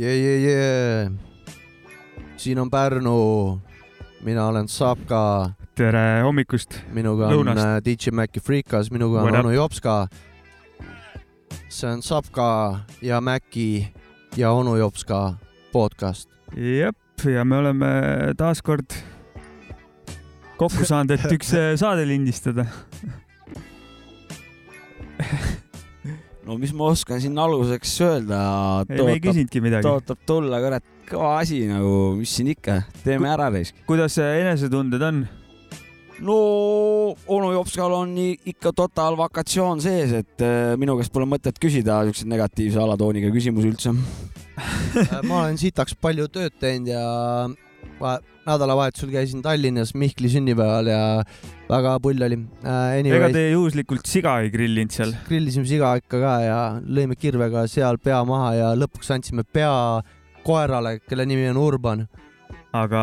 jee yeah,, jee yeah,, jee yeah.. siin on Pärnu. mina olen Sapka tere hommikust. minuga on Lõunast. äh, DJ Maci Freekas, minuga on onu Jopska. see on Sapka ja Maci ja onu Jopska podcast. jep, ja me oleme taas kord kokku saanud, et üks äh, saade lindistada. no mis ma oskan siin alguseks öelda, ei, me ei küsinudki midagi. tõotab tulla, kurat, kõva asi nagu, mis siin ikka, teeme ära reis. kuidas äh, enesetunded on? No onu Jopskal on ikka total vakatsioon sees, et äh, minu käest pole mõtet küsida siukseid negatiivse alatooniga küsimusi üldse. Äh, ma olen sitaks palju tööd teinud ja va- nädalavahetusel käisin Tallinnas Mihkli sünnipäeval ja väga pull oli äh,. ega Anyway, te juhuslikult siga ei grillinud seal? grillisime siga ikka ka ja lõime kirvega seal pea maha ja lõpuks andsime pea koerale, kelle nimi on Urban. Aga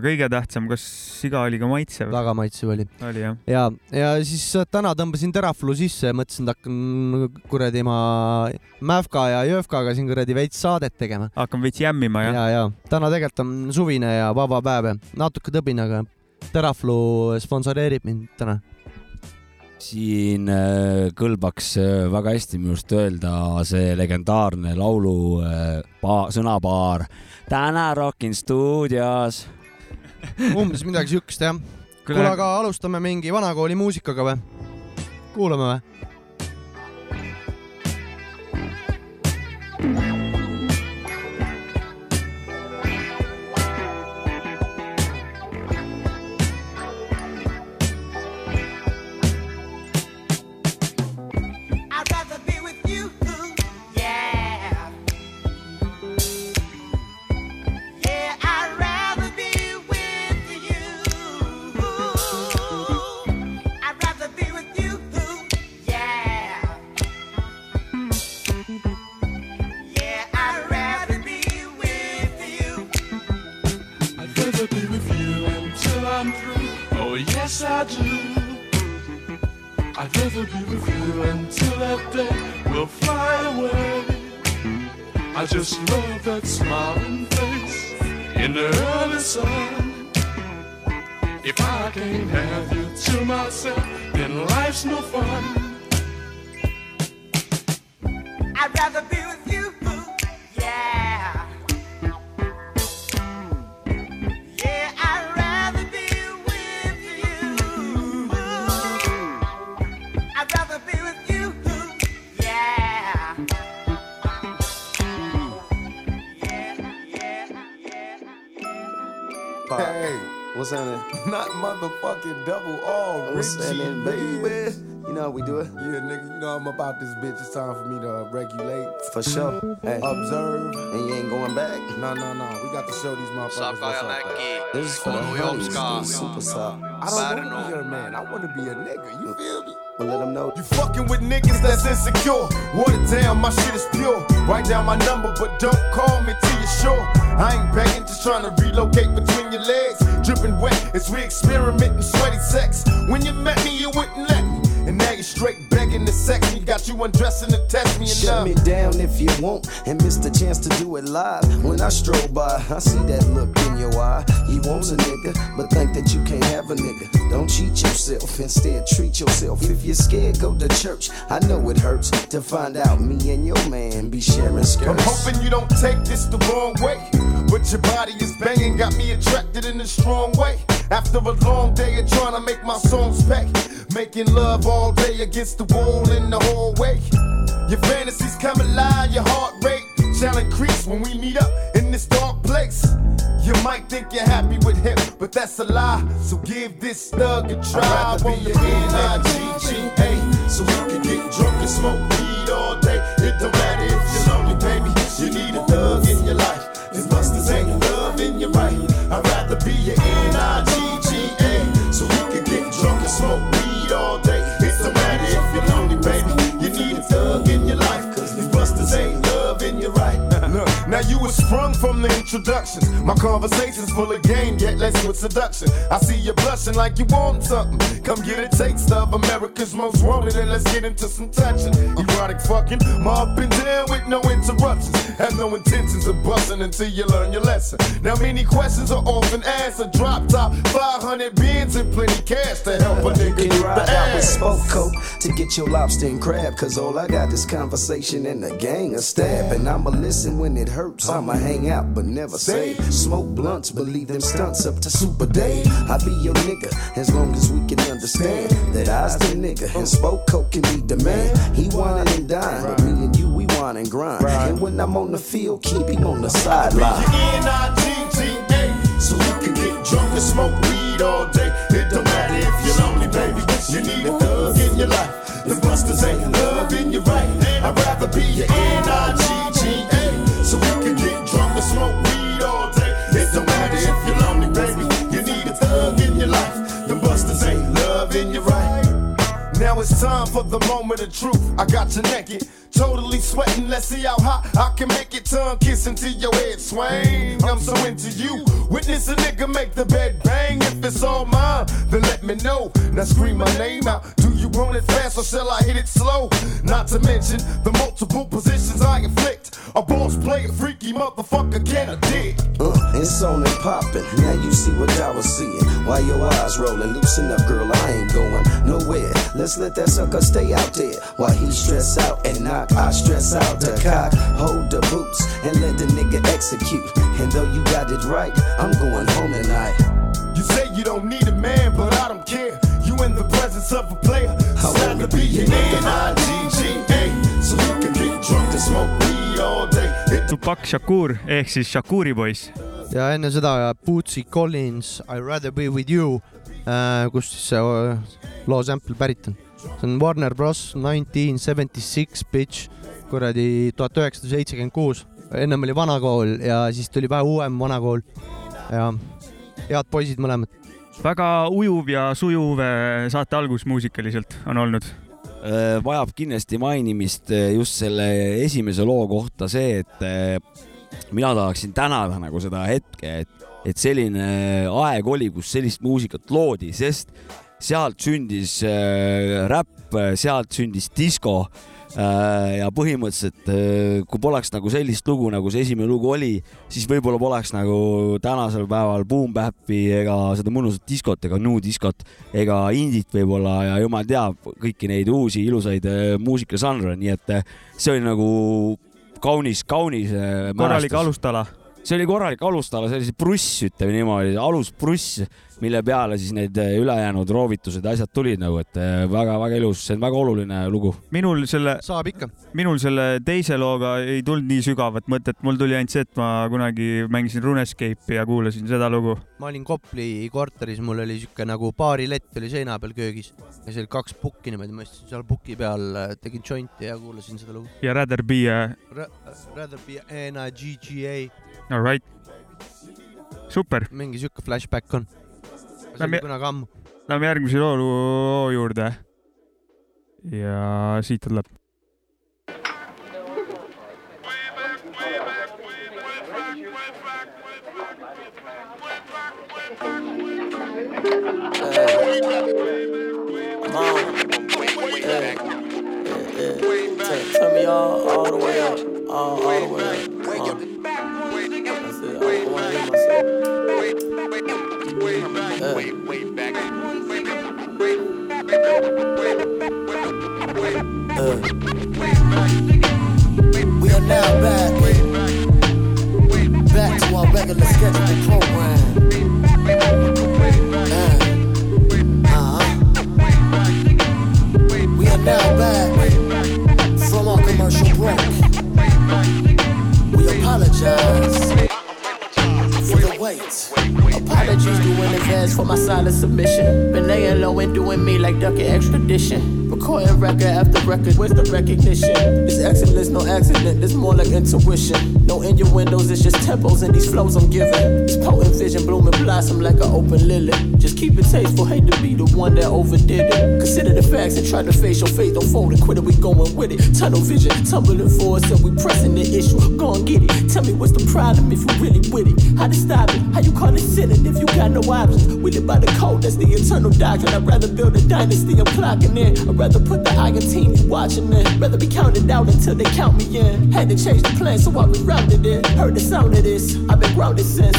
kõige tähtsam, kas siga oli ka maitsev? väga maitsev oli. oli jah? ja, ja siis äh, täna tõmbasin teraflu sisse ja mõtlesin, et hakkan kuradi ma Mävka ja Jõhvkaga siin kuradi veits saadet tegema. hakkame veits jämmima jah ja, ja täna tegelikult on suvine ja vaba päev ja natuke tõbin, aga teraflu sponsoreerib mind täna. siin äh, kõlbaks äh, väga hästi minu arust öelda see legendaarne laulu pa- sõnapaar täna Rockin stuudios. umbes midagi siukest jah. kuule, aga alustame mingi vanakooli muusikaga või? kuulame või? Motherfucking double R, What's Richie, happening, baby. baby? You know how we do it? Yeah, nigga, you know I'm about this bitch. It's time for me to regulate, For sure. Hey, observe. and you ain't going back. No, no, no. We got to show these motherfuckers what's up. This is for the homies. This is super soft. I don't want to be your man. I want to be a nigga. You feel me? Well, let them know. You fucking with niggas that's insecure. Water down, my shit is pure. Write down my number, but don't call me till you're sure. I ain't begging, just trying to relocate between your legs. Dripping wet as we experiment in sweaty sex. When you met me, you wouldn't let me. Now you're straight begging to sex me. Got you undressing to test me and Shut love me down if you want and miss the chance to do it live. When I stroll by, I see that look in your eye. You want a nigga, but think that you can't have a nigga. Don't cheat yourself, instead treat yourself. If you're scared, go to church. I know it hurts to find out me and your man be sharing skirts. I'm hoping you don't take this the wrong way. But your body is banging, got me attracted in a strong way. After a long day of trying to make my songs pay. Making love all day against the wall in the hallway. Your fantasies come alive, your heart rate shall increase when we meet up in this dark place. You might think you're happy with him, but that's a lie. So give this thug a try. I'd rather be your N-I-G-G-A, so we can get drunk and smoke weed all day. It don't matter if you're lonely, baby. You need a thug in your life. Now you were sprung from the introductions. My conversation's full of game, yet less with seduction. I see you blushing like you want something. Come get a taste of America's most wanted, and let's get into some touching. Erotic fucking, up and down with no interruptions. Have no intentions of busting until you learn your lesson. Now many questions are often asked. A drop top, 500 bins and plenty cash to help a nigga can get ride the out with ass. spoke coat to get your lobster and crab. Cause all I got is conversation and a gang of stab. And I'ma listen when it hurts. I'ma hang out but never say. Smoke blunts, believe them stunts up to Super Day. I be your nigga as long as we can understand that I's the nigga and spoke coat can be the man. He whining and dine, but me and you we whine and grind. And when I'm on the field, keep him on the sideline. N-I-G-G-A, so you can get drunk and smoke weed all day. It don't matter if you're lonely, baby. You need a thug in your life. The busters ain't loving you right. I'd rather be your N-I-G-G-A, time for the moment of truth. I got you naked, totally sweating. Let's see how hot I can make it. Tongue kissing till your head swing. I'm so into you. Witness a nigga make the bed bang. If it's all mine, then let me know. Now scream my name out. Do you want it fast or shall I hit it slow? Not to mention the multiple positions I inflict. A boss play a freaky motherfucker can I dig? Uh, it's on and poppin'. Now you see what I was seeing. Why your eyes rollin'? Loosen up, girl. I ain't going nowhere. Let's let that sucker stay out there while he stress out and knock. I stress out the cock. Hold the boots and let the nigga execute. And though you got it right, I'm going home tonight. You say you don't need a man, but I don't care. You in the presence of a player. It's time to be an N-I-G-G-A. So you can get drunk and smoke Tupac Shakur ehk siis Shakuri poiss. ja enne seda Bootsy Collins I rather be with you, kust siis see äh, loo sample pärit on. see on Warner Bros nineteen seventy six bitch, kuradi tuhat üheksasada seitsekümmend kuus. ennem oli vanakool ja siis tuli vähe uuem vanakool ja head poisid mõlemad. väga ujuv ja sujuv saate algus muusikaliselt on olnud. Äh, vajab kindlasti mainimist äh, just selle esimese loo kohta see, et äh, mina tahaksin tänada nagu seda hetke, et, et selline aeg oli, kus sellist muusikat loodi, sest sealt sündis äh, räpp, sealt sündis disko. äh, ja põhimõtteliselt äh, kui poleks nagu sellist lugu, nagu see esimene lugu oli, siis võib-olla poleks nagu tänasel päeval Boom Bap'i ega seda mõnusat diskot ega nu diskot ega indit võib-olla ja jumal teab kõiki neid uusi ilusaid äh, muusikažanre, nii et äh, see oli nagu kaunis, kaunis äh, korralik alustala. see oli korralik alustala, see oli see bruss, ütleme niimoodi, aluspruss, mille peale siis need äh, ülejäänud roovitused ja asjad tulid nagu, et väga-väga ilus, see on väga oluline lugu. minul selle, saab ikka. minul selle teise looga ei tulnud nii sügavat mõtet, mul tuli ainult see, et ma kunagi mängisin Runescape'i ja kuulasin seda lugu. ma olin Kopli korteris, mul oli siuke nagu baarilett oli seina peal köögis ja seal oli kaks pukki niimoodi, ma istusin seal puki peal, tegin jointi ja kuulasin seda lugu. ja Rather Be a Rather be N-I-G-G-A, Alright. super, mingi siuke flashback on. See oli kunagi ammu. lähme järgmise loo juurde. ja siit tuleb. Turn me all, all the way up, all, all the way up. Uh, that's it. I wanna hear myself. We are now back. Back to our regular scheduled program. Uh, uh-huh. We are now back from our commercial break. We apologize for the wait. Apologies due in advance for my silent submission. Been laying low and doing me like ducking extradition. Recording record after record, where's the recognition? This excellence, no accident, this more like intuition. No innuendos, it's just tempos and these flows I'm giving. This potent vision blooming blossom like an open lily. Just keep it tasteful, hate to be the one that overdid it. Consider the facts and try to face your fate. Don't fold and quit it, we going with it. Tunnel vision, tumbling forward, so we pressing the issue. Go and get it. Tell me what's the problem if you really with it. How to stop it? How you call it sinning if you got no options? We live by the code, that's the eternal doctrine. I'd rather build a dynasty, I'm clocking in. I'd rather put the iron team you watching in. Rather be counted out until they count me in. Had to change the plan, so I rerouted it. Heard the sound of this, I've been grounded since.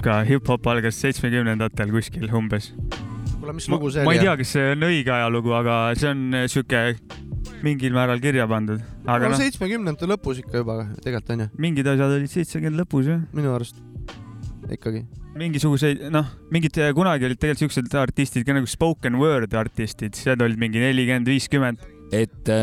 Ja Jopska, hip-hop algas seitsmekümnendatel kuskil umbes. kuule, mis ma lugu see ma ei oli? tea, kas see on õige ajalugu, aga see on äh, sihuke mingil määral kirja pandud, aga no noh, seitsmekümnendate lõpus ikka juba tegelikult onju, mingid asjad olid seitsekümmend lõpus jah. minu arust ikkagi. mingisuguseid, noh, mingid kunagi olid tegelikult siuksed artistid ka nagu spoken word artistid, need olid mingi nelikümmend, viiskümmend. et,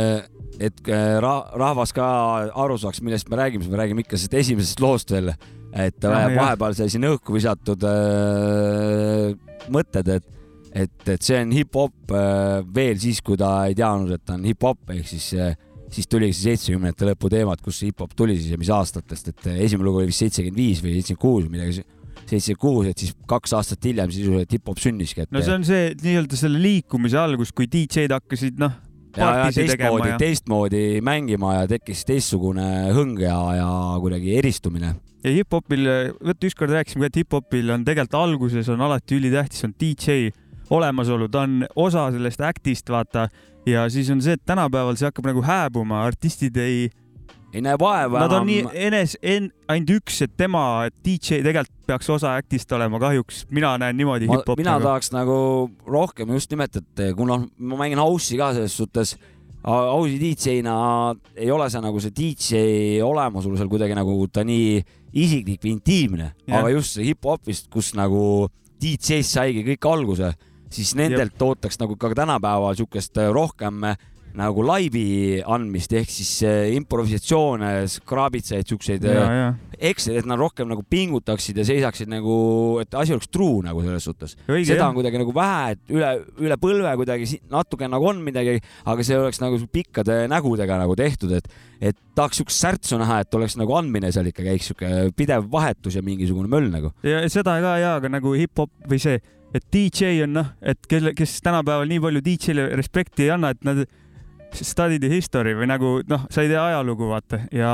et äh, ra- rahvas ka aru saaks, millest me räägime, siis me räägime ikka sellest esimesest loost veel. Et Ah, vahepeal sai siin õhku visatud äh, mõtted, et, et, et see on hip-hop äh, veel siis, kui ta ei teadnud, et ta on hip-hop ehk siis äh, siis tuligi see seitsmekümnendate lõpu teemad, see hip-hop tuli siis ja mis aastatest, et äh, esimene lugu oli vist seitsekümmend viis või seitsekümmend kuus midagi, seitsekümmend kuus, et siis kaks aastat hiljem sisuliselt hip-hop sünniski, et no see on see nii-öelda selle liikumise algus, kui DJ-d hakkasid, noh, ja, ja teistmoodi ja, teistmoodi mängima ja tekkis teistsugune hõng ja, ja kuidagi eristumine. Ja hip-hopil, vot ükskord rääkisime ka, et hip-hopil on tegelikult alguses on alati ülitähtis on DJ olemasolu, ta on osa sellest act'ist, vaata, ja siis on see, et tänapäeval see hakkab nagu hääbuma, artistid ei, ei näe vaeva nad on enam. nii enes-, en-, ainult üks, et tema, DJ tegelikult peaks osa act'ist olema, kahjuks. Mina näen niimoodi hip-hopi. mina tahaks nagu rohkem just nimelt, et kuna ma mängin house'i ka selles suhtes, house'i DJ-na ei ole see nagu see DJ olemasolu seal kuidagi nagu ta nii isiklik või intiimne, aga just see hip-hopist, kus nagu DJ-st saigi kõik alguse, siis nendelt ootaks nagu ka tänapäeval siukest rohkem nagu laivi andmist ehk siis eh, improvisatsioone, kraabitsaid, siukseid ja, eh, et nad rohkem nagu pingutaksid ja seisaksid nagu, et asi oleks true nagu selles suhtes. seda jah on, kuidagi nagu vähe, et üle, üle põlve kuidagi natuke nagu on midagi, aga see oleks nagu pikkade nägudega nagu tehtud, et, et tahaks siukest särtsu näha, et oleks nagu andmine seal ikka käiks siuke pidev vahetus ja mingisugune möll nagu. ja seda ka ja, aga nagu hip-hop või see, et DJ on noh, et kelle, kes tänapäeval nii palju DJ-le respekti ei anna, et nad study the history või nagu noh, sa ei tea ajalugu, vaata ja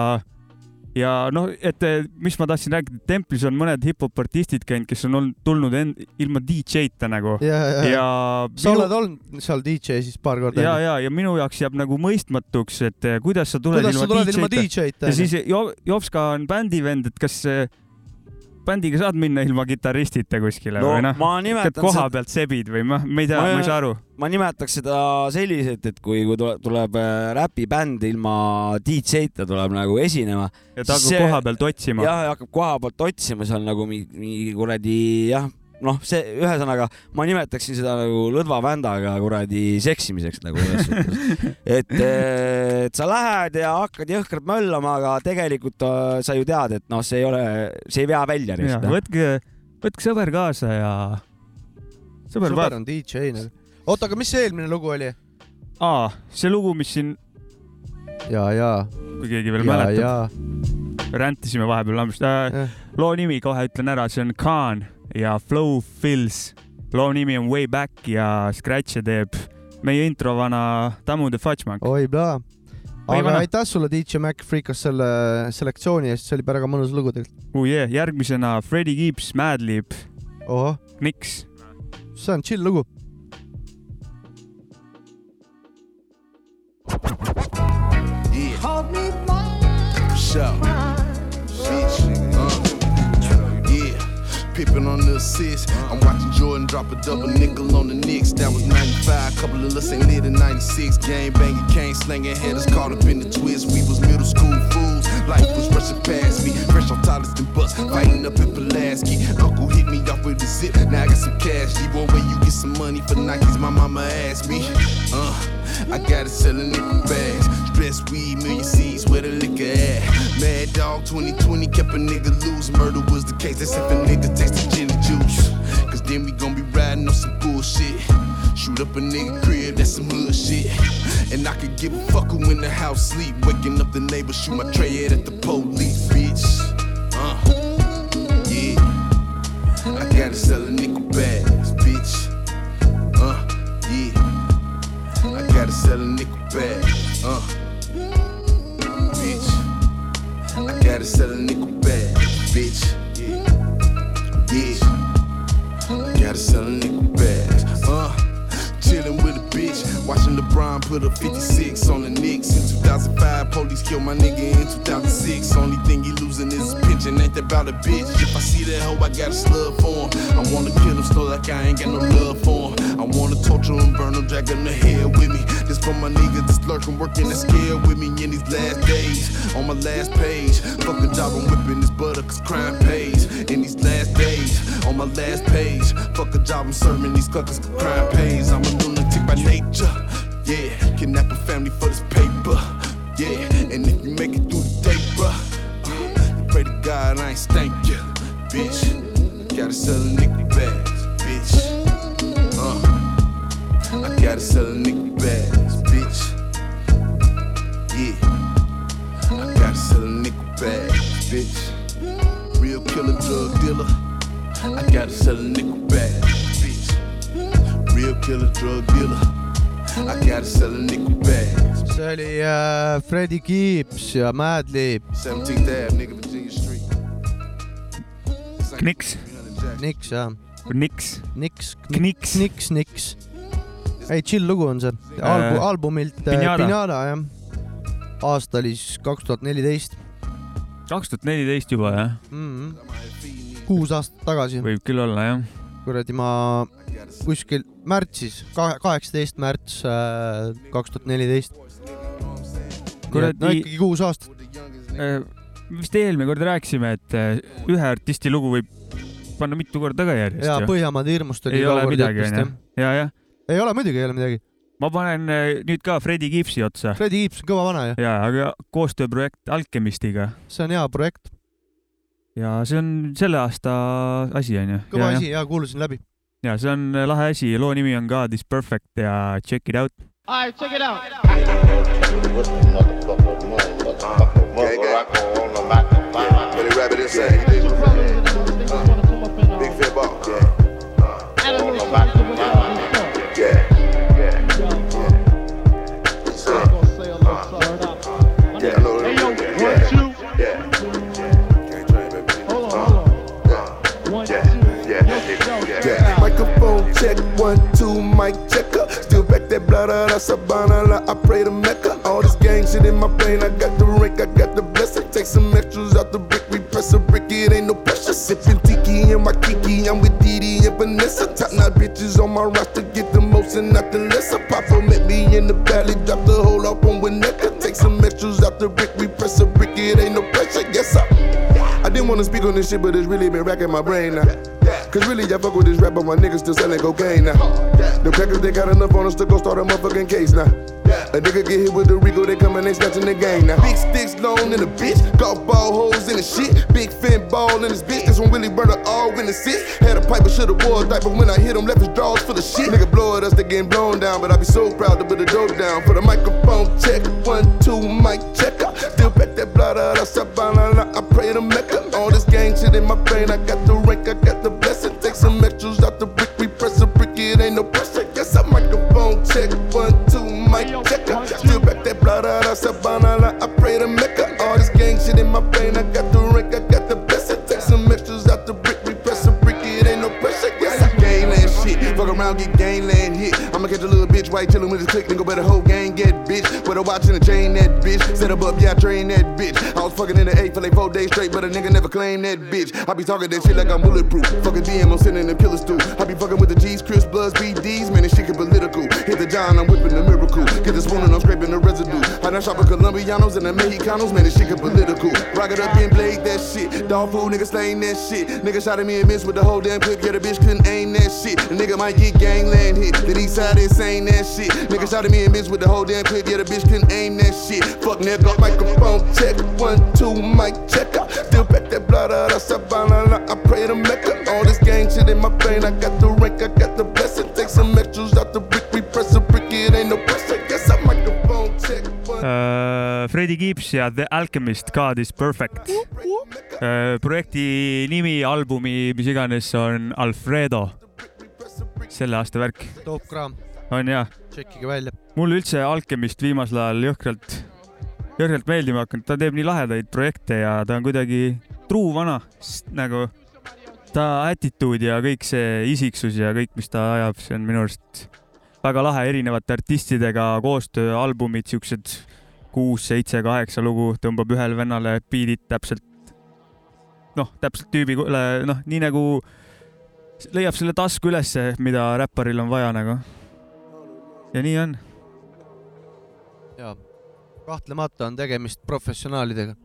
ja noh, et eh, mis ma tahtsin rääkida, Templis on mõned hip-hop artistid käinud, kes on olnud, tulnud end, ilma DJ-ta nagu ja, ja, ja. sa oled olnud seal DJ siis paar korda ja,? ja, ja minu jaoks jääb nagu mõistmatuks, et eh, kuidas sa tuled kuidas ilma DJ-ta ja? siis jo, Jopska on bändivend, et kas eh, bändiga saad minna ilma kitarristita kuskile no või noh, nimetan koha pealt sebid või ma, ma ei tea, Ma- ei saa aru. ma nimetaks seda selliselt, et kui, kui tuleb, tuleb äh, räpibänd ilma DJ-ta tuleb nagu esinema ja ta hakkab see- koha pealt otsima. jah, hakkab koha pealt otsima seal nagu mingi, mingi kuradi jah, noh, see ühesõnaga ma nimetaksin seda nagu lõdva vändaga kuradi seksimiseks nagu selles suhtes, et, et sa lähed ja hakkad jõhkralt möllama, aga tegelikult sa ju tead, et noh, see ei ole, see ei vea välja võtke, võtke sõber kaasa ja sõber sõber on DJ nagu. oota, aga mis see eelmine lugu oli? aa, see lugu, mis siin, ja, ja, kui keegi veel ja, mäletab, ja, räntisime vahepeal lambist. Äh,. loo nimi kohe ütlen ära, see on Khan ja Flow Fills. loo nimi on Way Back ja Scratch'e teeb meie introvana Tamu the Fudgemank. oi pla. Oi, aga vana. aitäh sulle, DJ Mac Freekas selle selektsiooni eest, see oli väga mõnus lugu tegelikult. oh yeah., järgmisena Freddie Gibbs, Madlib, ohoh, Knicks. see on chill lugu. Yeah. For sure. Bitch, nigga. Uh. Yeah. Pippen on the assist. I'm watching Jordan drop a double nickel on the Knicks. That was 95. Couple of us ain't lit in 96. Game banging, cane slinging, had us caught up in the twist. We was middle school fools. Life was rushing past me. Fresh off Tyler's and bus, fighting up in Pulaski. Uncle hit me off with the zip. Now I got some cash. G-boy, where you get some money for Nikes? My mama asked me. Uh, I gotta sell a nickel bags. Stress weed, million seeds, where the liquor at? Mad dog 2020 kept a nigga loose. Murder was the case, that's if a nigga tasted gin and juice. Cause then we gon' be riding on some bullshit. Shoot up a nigga crib, that's some hood shit. And I could give a fuck who in the house sleep. Waking up the neighbors, shoot my tray at the police, selling the LeBron put a 56 on the Knicks. In 2005, police killed my nigga in 2006. Only thing he losing is his pension, ain't that about a bitch? If I see that hoe, I gotta slug for him. I wanna kill him slow like I ain't got no love for him. I wanna torture him, burn him, drag him to hell with me. This for my niggas that's lurking, working that scale with me in these last days. On my last page, fuck a job, I'm whipping this butter cause crime pays. In these last days, on my last page, fuck a job, I'm serving these cluckers cause crime pays. I'm a lunatic by nature, yeah. Kidnap a family for this paper, yeah. And if you make it through the day, bruh, uh, pray to God I ain't stank ya, bitch. Gotta sell a nickel bags, bitch. Uh, I gotta sell a nickel bags, bitch. Yeah, I gotta sell a nickel bags, bitch. Real killer drug dealer. I gotta sell a nickel bags, bitch. Real killer drug dealer. I gotta sell a nickel bags. see oli äh, Freddie Gibbs ja Madlib, 17th Ave, nigga, Virginia Street. Kniks, Niks jah, Niks, Niks, Kniks, Niks, Niks. ei, chill lugu on see Albu,, Äh, albumilt äh, Pinata. Pinata jah. aasta oli siis kaks tuhat neliteist, kaks tuhat neliteist juba jah, kuus aastat tagasi. võib küll olla jah. kuradi ma kuskil märtsis, kaheksateist märts äh, kaks tuhat neliteist. Kuradi- no ikkagi kuus aastat. vist eelmine kord rääkisime, et äh, ühe artisti lugu võib panna mitu korda ka järjest ja. Põhjamaade hirmust oli ei ole midagi onju. ja, jah. ei ole muidugi, ei ole midagi. ma panen äh, nüüd ka Freddie Gibbsi otsa. Freddie Gibbs on kõva vana ju, ja, aga koostööprojekt Alchemistiga see on hea projekt, ja see on selle aasta asi onju. kõva asi ja kuulasin läbi. Ja see on lahe asi, loo nimi on God is perfect ja check it out. Alright, check it out. It insane. He did. Uh, Big fit ball. Yeah. One, two, mic checker. Still back that blood out of Sabana, I pray to Mecca. All this gang shit in my brain, I got the rank, I got the blessing. Take some extras out the brick, repress a brick, it ain't no pressure. Sipping tiki and my kiki, I'm with Didi and Vanessa. Top notch bitches on my roster, get the most and not the lesser. Papa met me in the valley, drop the whole up on Winnetka. Take some extras out the brick, repress a brick, it ain't no pressure. Yes. I wanna speak on this shit, but it's really been racking my brain now. Cause really, I fuck with this rap, but my niggas still selling cocaine now. The crackers, they got enough on us to go start a motherfucking case now. A nigga get hit with the Rico, they come and they snatching the gang now. Big sticks long in the bitch, golf ball holes in the shit. Big fin ball in this bitch, this one really burn all in the six. Had a pipe, but should've wore a diaper when I hit him, left his drawers full of shit. Nigga blow at us, they getting blown down, but I be so proud to put the dope down. For the microphone check, one, two, mic checker. Still back that blood out of Sabana, I pray to Mecca. All this gang shit in my brain, I got the rank, I got the blessing. Take some extras out the brick, we press a brick, it ain't no pressure. Yes, I microphone check, one, mic checker. Still back that blood out of Sabana, I pray to Mecca. All this gang shit in my brain, I got the rank, I got the blessing. Take some extras out the brick, we press a brick, it ain't no pressure. Yes, I gang that shit. Fuck around get gangland hit. I'ma catch a little white chillin' with his click, then go better whole gang get bitch. With a watch and a chain that bitch. Set up up, yeah, I train that bitch. I was fucking in the eight for like four days straight, but a nigga never claimed that bitch. I be talking that shit like I'm bulletproof. Fucking DM, I'm sending them killers through. I be fucking with the G's, Chris Bloods, BDs, man, this shit get political. Hit the John, I'm whipping the miracle. Get the spoon and I'm scraping the residue. I done shop with Colombianos and the Mexicanos, man, this shit get political. Rock it up and blade that shit. Dog food, nigga slaying that shit. Nigga shot at me and missed with the whole damn clip. Yeah, the bitch couldn't aim that shit. The nigga might get gangland hit. The east side is saying that shit. Nigga shot at me and missed with the whole damn clip. Yeah, the bitch couldn't aim that shit. Fuck nigga, microphone check. One, two, mic check out. Still back that blood out of Savannah. I pray to Mecca. All this gang shit in my brain. I got the rank, I got the blessing. Take some extras out the brick. We press a brick. It ain't no pressure. Guess I microphone check. One, uh, Freddie Gibbs ja The Alchemist, God is perfect uh,. projekti nimi, albumi, mis iganes, on Alfredo. selle aasta värk, top kraam, on ja. tšekkige välja. mulle üldse Alchemist viimasel ajal jõhkralt, jõhkralt meeldima hakanud, ta teeb nii lahedaid projekte ja ta on kuidagi truu vana, nagu ta attitude ja kõik see isiksus ja kõik, mis ta ajab, see on minu arust väga lahe erinevate artistidega koostööalbumid, siuksed kuus, seitse, kaheksa lugu tõmbab ühele vennale beat'id täpselt, noh, täpselt tüübi, noh, nii nagu leiab selle tasku ülesse, mida räpparil on vaja nagu. Ja nii on. jaa, kahtlemata on tegemist professionaalidega.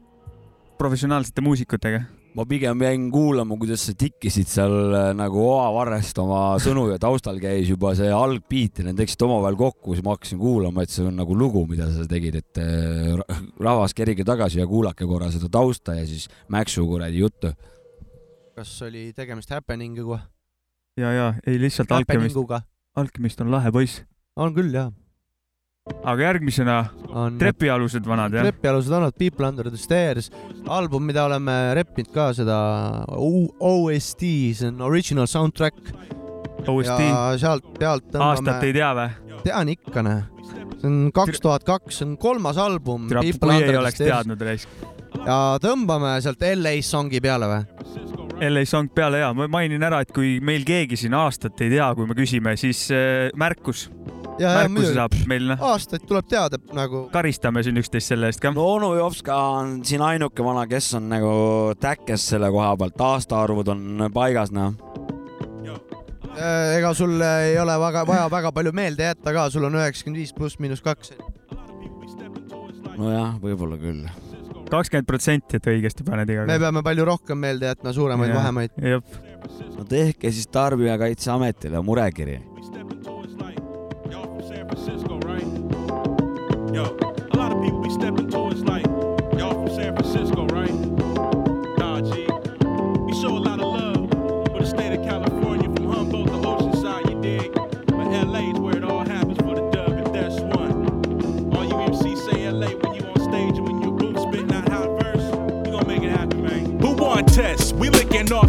professionaalsete muusikutega. ma pigem jäin kuulama, kuidas sa tikkisid seal äh, nagu oavarrest oma sõnu ja taustal käis juba see algbeat ja need läksid omavahel kokku, siis ma hakkasin kuulama, et see on nagu lugu, mida sa tegid, et äh, ra- rahvas kerige tagasi ja kuulake korra seda tausta ja siis Mäksu kuradi juttu. kas oli tegemist happening'uga? ja, ja ei lihtsalt Happening'uga. Alchemist on lahe poiss. On küll jaa. aga järgmisena on trepialused vanad jah? trepialused vanad People Under the Stairs, album, mida oleme reppinud ka seda OST, see on original soundtrack OST, sealt pealt aastat ei tea või? tean ikka näe. see on kaks tuhat kaks, see on kolmas album. kui ei oleks teadnud raisk. ja tõmbame sealt LA songi peale või? LA Song peale ja ma mainin ära, et kui meil keegi siin aastat ei tea, kui me küsime, siis äh, märkus, ja, ja märkuse saab meil noh, aastaid tuleb teada nagu karistame siin üksteist selle eest ka. no onu Jovska on siin ainuke vana, kes on nagu täkkes selle koha pealt, aastaarvud on paigas, noh. Äh, ega sul ei ole väga vaja väga palju meelde jätta ka, sul on üheksakümmend viis pluss miinus kaks. nojah, võib-olla küll. kakskümmend protsenti, et õigesti paned iga me kord. peame palju rohkem meelde jätma, suuremaid vahemaid. no tehke siis Tarbijakaitseametile murekiri.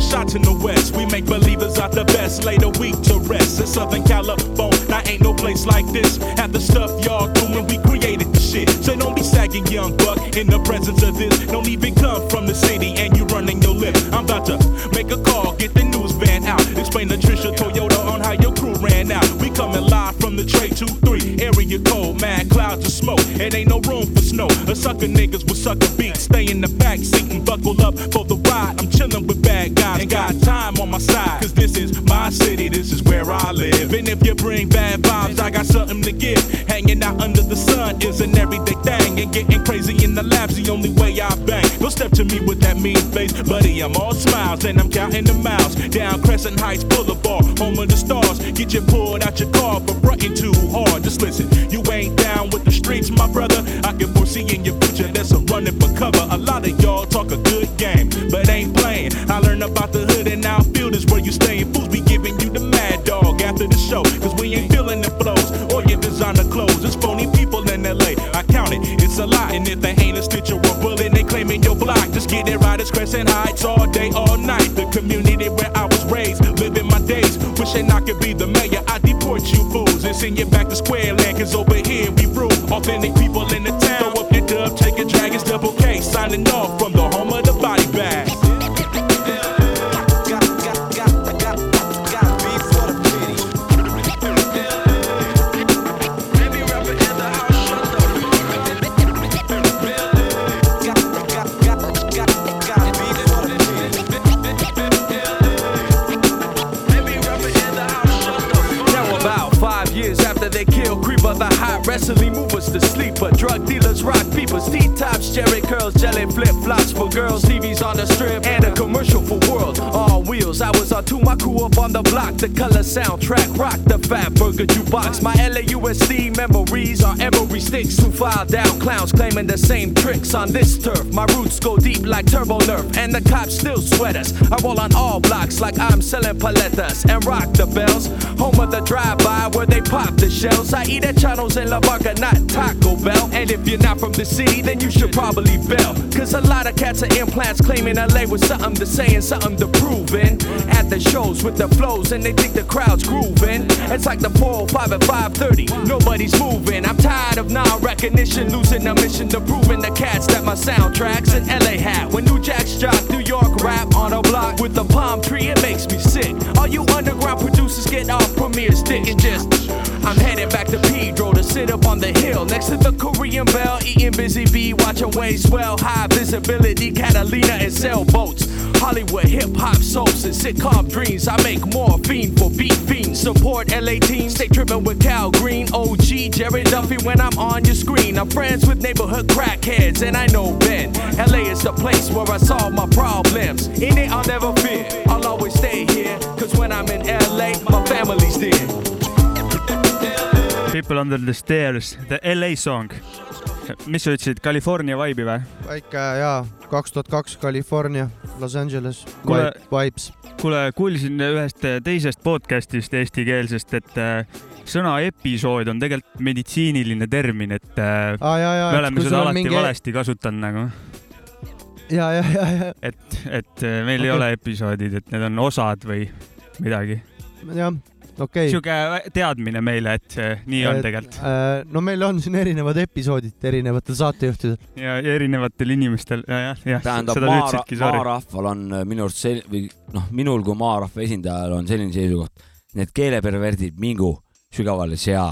Shots in the west. We make believers out the best, lay the weak to rest. In Southern California, now ain't no place like this. Have the stuff y'all doing, we created the shit. So don't be sagging, young buck, in the presence of this. Don't even come from the city and you running your lip. I'm about to make a call, get the news van out. Explain to Trisha Toyota on how your crew ran out. We coming live from the Trade 2-3. Area cold, mad clouds of smoke. It ain't no room for snow. A sucker niggas with sucker beats. Stay in the back seat and buckle up for the ride. I'm chilling with Ain't got time on my side. Cause this is my city, this is where I live. And if you bring bad vibes, I got something to give. Hanging out under the sun is an everyday thing. And getting crazy in the lab's the only way I bang. Don't step to me with that mean face, buddy. I'm all smiles and I'm counting the miles. Down Crescent Heights Boulevard, home of the stars. Get you pulled out your car for fronting too hard. Just listen, you ain't down with the streets, my brother. I can foresee in your future that's a running for cover. A lot of y'all talk a good game, but ain't Crescent Heights all day, all night. The community where I was raised, living my days. Wishing I could be the mayor. I deport you fools and send you back to square land. Cause over here we rule. Authentic people in the town. Soundtrack, who down clowns claiming the same tricks on this turf. My roots go deep like turbo nerf, and the cops still sweat us. I roll on all blocks like I'm selling paletas and rock the bells. Home of the drive-by where they pop the shells. I eat at Chano's in La Barca, not Taco Bell. And if you're not from the city, then you should probably bail. Cause a lot of cats are implants claiming LA was something to say and something to prove in. At the shows with the flows, and they think the crowd's grooving. It's like the 405 at 530, nobody's moving. I'm tired of non-recognition, losing the mission to proving the cats that my soundtracks in LA hat. When New Jack's jock, New York rap on a block with a palm tree, it makes me sick. All you underground producers get off premieres dick and just. I'm headed back to Pedro to sit up on the hill next to the Korean Bell, eating busy bee, watching waves swell, high visibility, Catalina and sailboats. Hollywood hip hop soaps and sitcom dreams. I make morphine for beat fiends. Support LA teams, stay tripping with Cal Green, OG, Jerry Duffy when I'm on your screen. I'm friends with neighborhood crackheads and I know Ben. LA is the place where I solve my problems. In it, I'll never fear. I'll always stay here. Cause when I'm in LA, my family's there. People under the stairs, the LA song. Mis sa ütlesid, California vibe'i või? väike jaa, kaks tuhat kaks California, Los Angeles, Kuule- Vibes. kuule, kuulsin ühest teisest podcast'ist eestikeelsest, et äh, sõna episood on tegelikult meditsiiniline termin, et äh, Aa, jaa, jaa, me oleme seda alati mingi- valesti kasutanud nagu. ja, ja, ja, ja, et, et äh, meil ei Okei. ole episoodid, et need on osad või midagi. jah, okei. sihuke teadmine meile, et äh, nii on tegelikult. no meil on siin erinevad episoodid erinevatel saatejuhtidel. ja ja erinevatel inimestel ja, jah, jah, tähendab, seda maa, maarahval on äh, minu arust sel-, või noh, minul kui maarahva esindajal on selline seisukoht, need keeleperverdid mingu sügavale sea.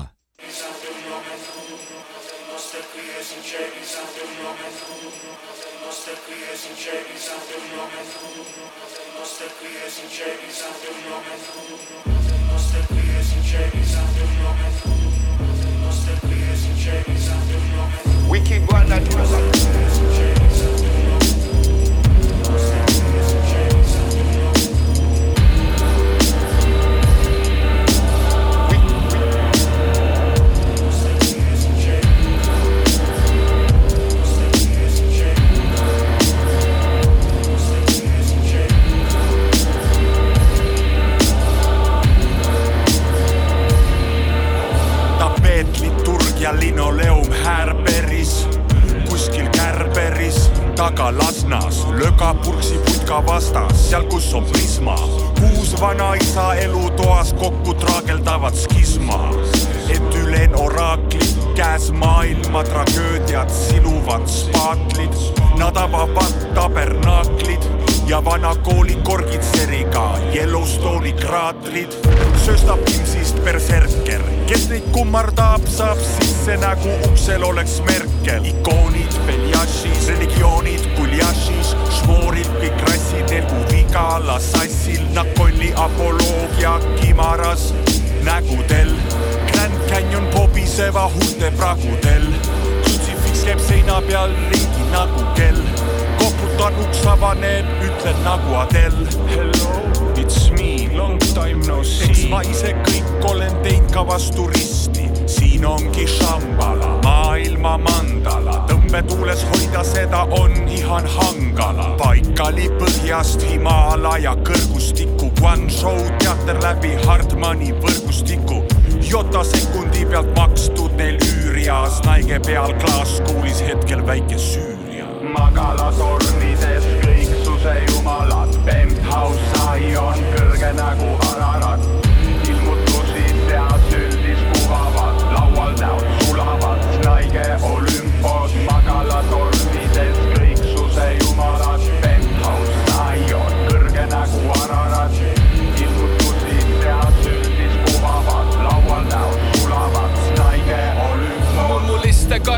Taga Lasnas, lögapurksi putka vastas, seal kus on Prisma. kuus vanaisa elutoas kokku traageldavad skisma, et ülen oraaklid, käes maailma tragöödiad, siluvad spaatlid, nad avavad tabernaaklid ja vana kooli korgitseriga Yellowstone'i kraatrid, sööstab Imsist berserker, kes neid kummardab, saab sisse nagu uksel oleks Merkel. ikoonid Beljašis, religioonid Guljašis, šmoorid kõik rassid, elgu Vigala sassil, Nakolli apoloogia Kimaras nägudel. Grand Canyon pobiseva huulte pragudel, krutsifiks käib seina peal ringi nagu kell koputan uks avaneb, ütlen nagu Adel. Hello, it's me, long time no see. eks ma ise kõik olen teinud ka vastu risti, siin ongi Shambhala, maailma mandala, tõmbetuules hoida seda on ihan hangala. paikali põhjast Himalaia kõrgustikku, Guangzhou teater läbi Hartmani võrgustiku. Jota sekundi pealt makstud neil üürias, naige peal klaaskuulis hetkel väike Süüria. magalatornides kõiksuse jumalad, penthouse sai on kõrge nagu Ararat. ilmutusid seas üldis kuhavad, laual näod sulavad, naige olümpos, magalatornides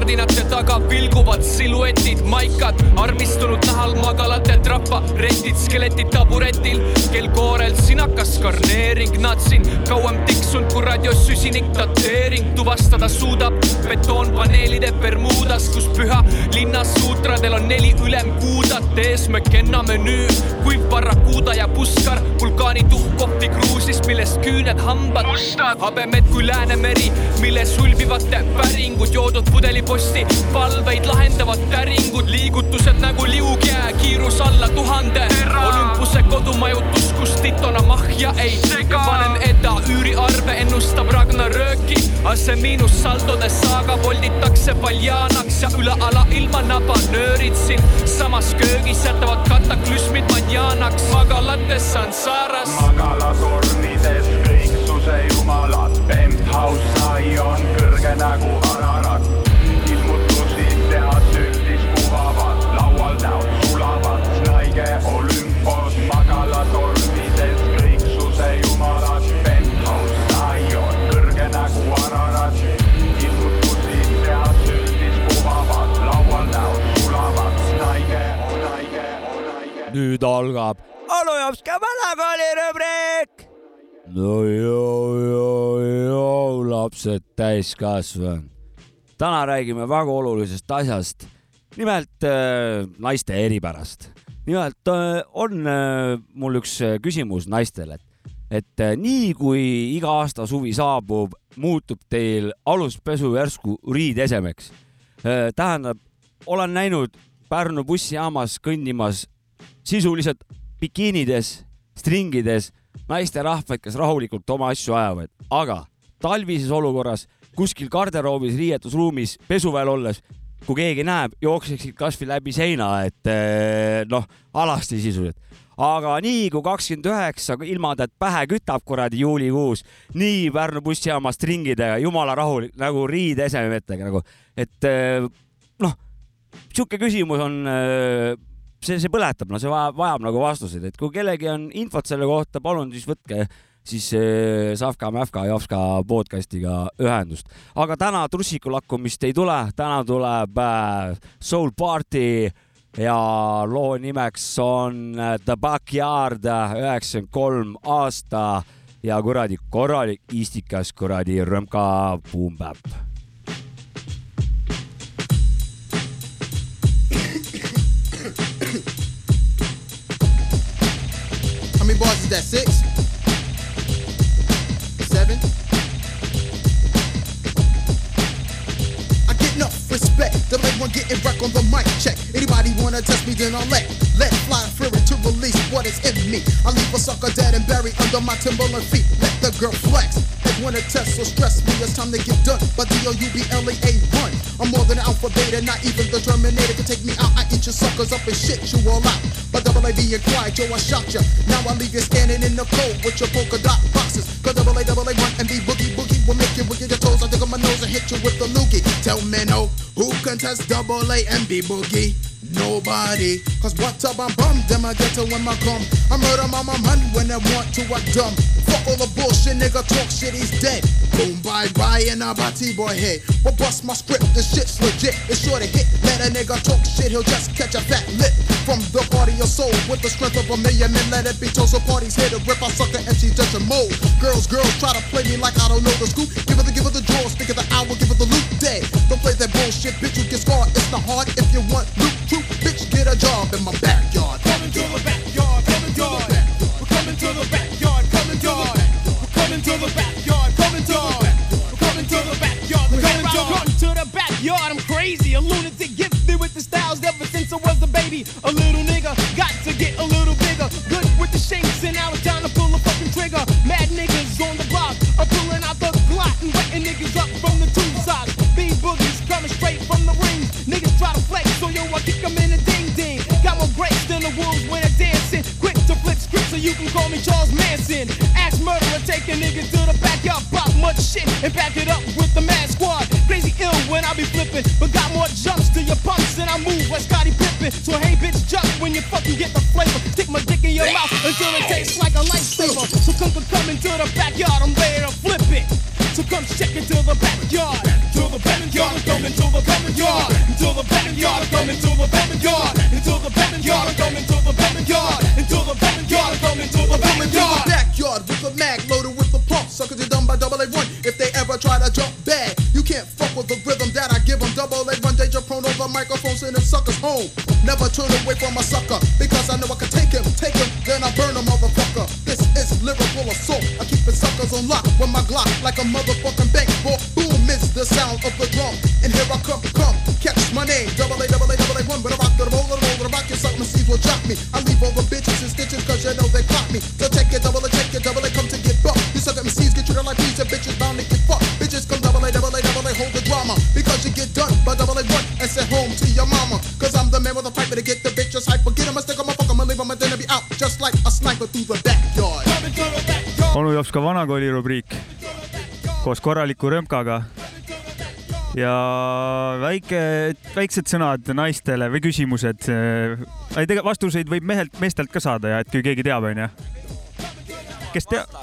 kardinate taga vilguvad siluetid, maikad, armistunud nahal magalate traparetid, skeletid taburetil, kel koorel sinakas karneering, nad siin kauem tiks issund kui radios süsinik dateering tuvastada suudab. Betoonpaneelide Bermudas, kus püha linna suutradel on neli ülemkuudat ees McKenna menüü, kuiv barrakuuda ja puskar, vulkaani tuhk kohvikruusist, millest küüned hambad. Mustad, habemed kui Läänemeri, milles hulbivate päringud, joodud pudeliposti, palveid lahendavad täringud, liigutused nagu liugjää, kiirus alla tuhande. Olympuse kodumajutus, kus titona mahja ei sega. panen eda üüriarve, ennustab Ragnarööki, aga see miinussaldode saaga volditakse paljaanaks ja üle ala ilma nabanöörid siin samas köögis jätavad kataklüsmid manjaanaks, magalates Sansaaras. magalatornides kõiksuse jumalad, penthouse sai on kõrge nagu Ararat. Lapsed täiskasvanud. täna räägime väga olulisest asjast, nimelt äh, naiste eripärast. nimelt äh, on äh, mul üks äh, küsimus naistele, et, et äh, nii kui iga aasta suvi saabub, muutub teil aluspesu järsku riidesemeks äh,. tähendab, olen näinud Pärnu bussijaamas kõndimas sisuliselt bikiinides, stringides naisterahvaid, kes rahulikult oma asju ajavad, aga talvises olukorras kuskil garderoobis, riietusruumis, pesuväel olles, kui keegi näeb, jookseksid kasvõi läbi seina, et eh, noh, alasti sisuliselt. aga nii kui kakskümmend üheksa ilmatätt pähe kütab kuradi juulikuus, nii Pärnu bussijaama stringidega, jumala rahulik nagu riideesemetega nagu, et eh, noh, sihuke küsimus on äh, see, see põletab, no see vajab, vajab nagu vastuseid, et kui kellelgi on infot selle kohta, palun siis võtke siis äh, Savka, Mävka, Jovska podcast'iga ühendust. aga täna trussiku lakkumist ei tule, täna tuleb äh, Soul Party ja loo nimeks on äh, The Backyard üheksakümmend kolm aasta ja kuradi korralik istikas kuradi rõmka bap. How many bars is that? Six? Respect. The late one getting wreck on the mic check. Anybody wanna test me, then I'll let. Let fly fury to release what is in me. I leave a sucker dead and buried under my Timberland feet. Let the girl flex. They wanna test or stress me. It's time to get done. But D-O-U-B-L-E-A run. I'm more than alpha beta, not even the Terminator can take me out. I eat your suckers up and shit you all out. But double A being quiet, yo, I shot ya. Now I leave you standing in the cold with your polka dot boxes. Cause double A, double A, run and be boogie boogie will make you wiggle your toes. I dig on my nose and hit you with the loogie. Tell me no, who can test double A and B boogie? Nobody, cause what up I'm bum, them I get to when I come. I murder my man when I want to, I dumb. Fuck all the bullshit, nigga talk shit, he's dead. Boom, bye bye, and I buy T-boy head. But bust my script, this shit's legit. It's sure to hit. Let a nigga talk shit, he'll just catch a fat lip. From the party of your soul, with the strength of a million men, let it be told. So parties here to rip, I suck the MC just a mold. Girls, girls, try to play me like I don't know the scoop. Give her the, give her the draw, speak of the hour, give her the loot day. Don't play that bullshit, bitch, you get scarred. It's not hard if you want loot, bitch, get a job in my backyard. The backyard, I'm crazy. A lunatic gifted with the styles ever since I was a baby. A little nigga, got to get a little bigger. Good with the shakes, and now it's time to pull a fucking trigger. Mad niggas on the block are pulling out the Glock and wetting niggas up from the two sides. B boogies coming straight from the rings. Niggas try to flex, so yo, I kick 'em in a ding ding. Got more grace than the wolves when they're dancing. Quick to flip scripts, so you can call me Charles Manson. Axe murderer, take a nigga to the backyard, pop much shit and back it up with the mad squad. When I be flipping, but got more jumps to your pumps and I move like Scotty Pippen. So hey bitch, jump when you fucking get the flavor. Stick my dick in your mouth until it tastes like a lightsaber. So come come come into the backyard, I'm ready to flip it. So come check into the backyard. To the backyard, I'm coming to the backyard. To the backyard, I'm coming to the backyard. Into the backyard, I'm coming vanakooli rubriik koos korraliku römkaga. ja väike, väiksed sõnad naistele või küsimused. ei, tegelikult vastuseid võib mehelt, meestelt ka saada ja et kui keegi teab, onju. kes teab?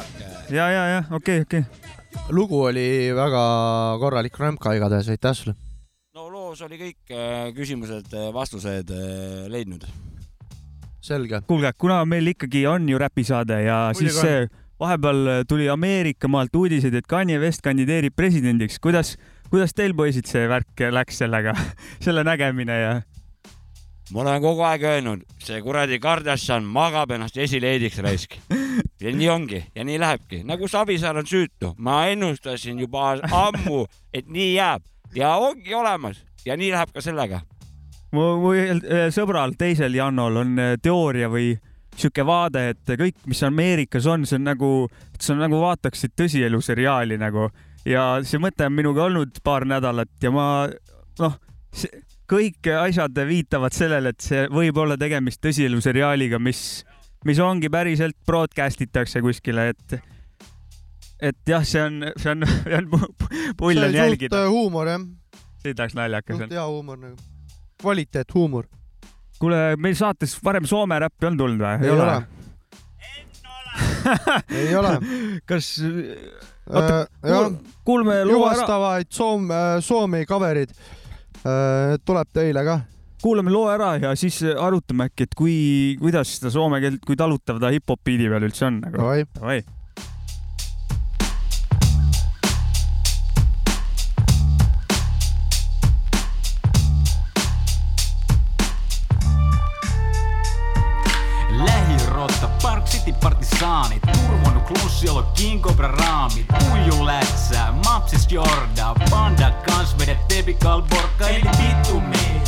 ja, ja, ja okei, okei. lugu oli väga korralik römka igatahes, aitäh sulle. no loos oli kõik äh, küsimused, vastused äh, leidnud. selge. kuulge, kuna meil ikkagi on ju räpisaade ja Muidugi siis see vahepeal tuli Ameerika maalt uudiseid, et Kanye West kandideerib presidendiks, kuidas, kuidas teil poisid see värk läks sellega, selle nägemine ja? ma olen kogu aeg öelnud, see kuradi Kardashian magab ennast esileediks raisk. ja nii ongi ja nii lähebki, nagu Savisaar on süütu, ma ennustasin juba ammu, et nii jääb ja ongi olemas ja nii läheb ka sellega. mu, mu sõbral, teisel Jannol on eh, teooria või sihuke vaade, et kõik, mis Ameerikas on, see on nagu, see on nagu vaataksid tõsielu seriaali nagu ja see mõte on minuga olnud paar nädalat ja ma noh, kõik asjad viitavad sellele, et see võib olla tegemist tõsielu seriaaliga, mis, mis ongi päriselt broadcast itakse kuskile, et et jah, see on, see on, see on pull on jälgida. huumor jah, sitaks naljakas suht on. hea huumor nagu, kvaliteethuumor. kuule, meil saates varem Soome räppi on tulnud või? ei ole. ei ole. kas, Äh, jah, kuulme loo ära, juvastavaid Soome, Soome cover'id äh, tuleb teile ka. kuulame loo ära ja siis arutame äkki, et kui, kuidas seda soome keelt, kui talutav ta hip-hop beat'i peal üldse on nagu. Davai. King Cobra raamit Puiju lätsää, Mapsis Jorda Banda kans vedet Tepikal Borka eli vitumi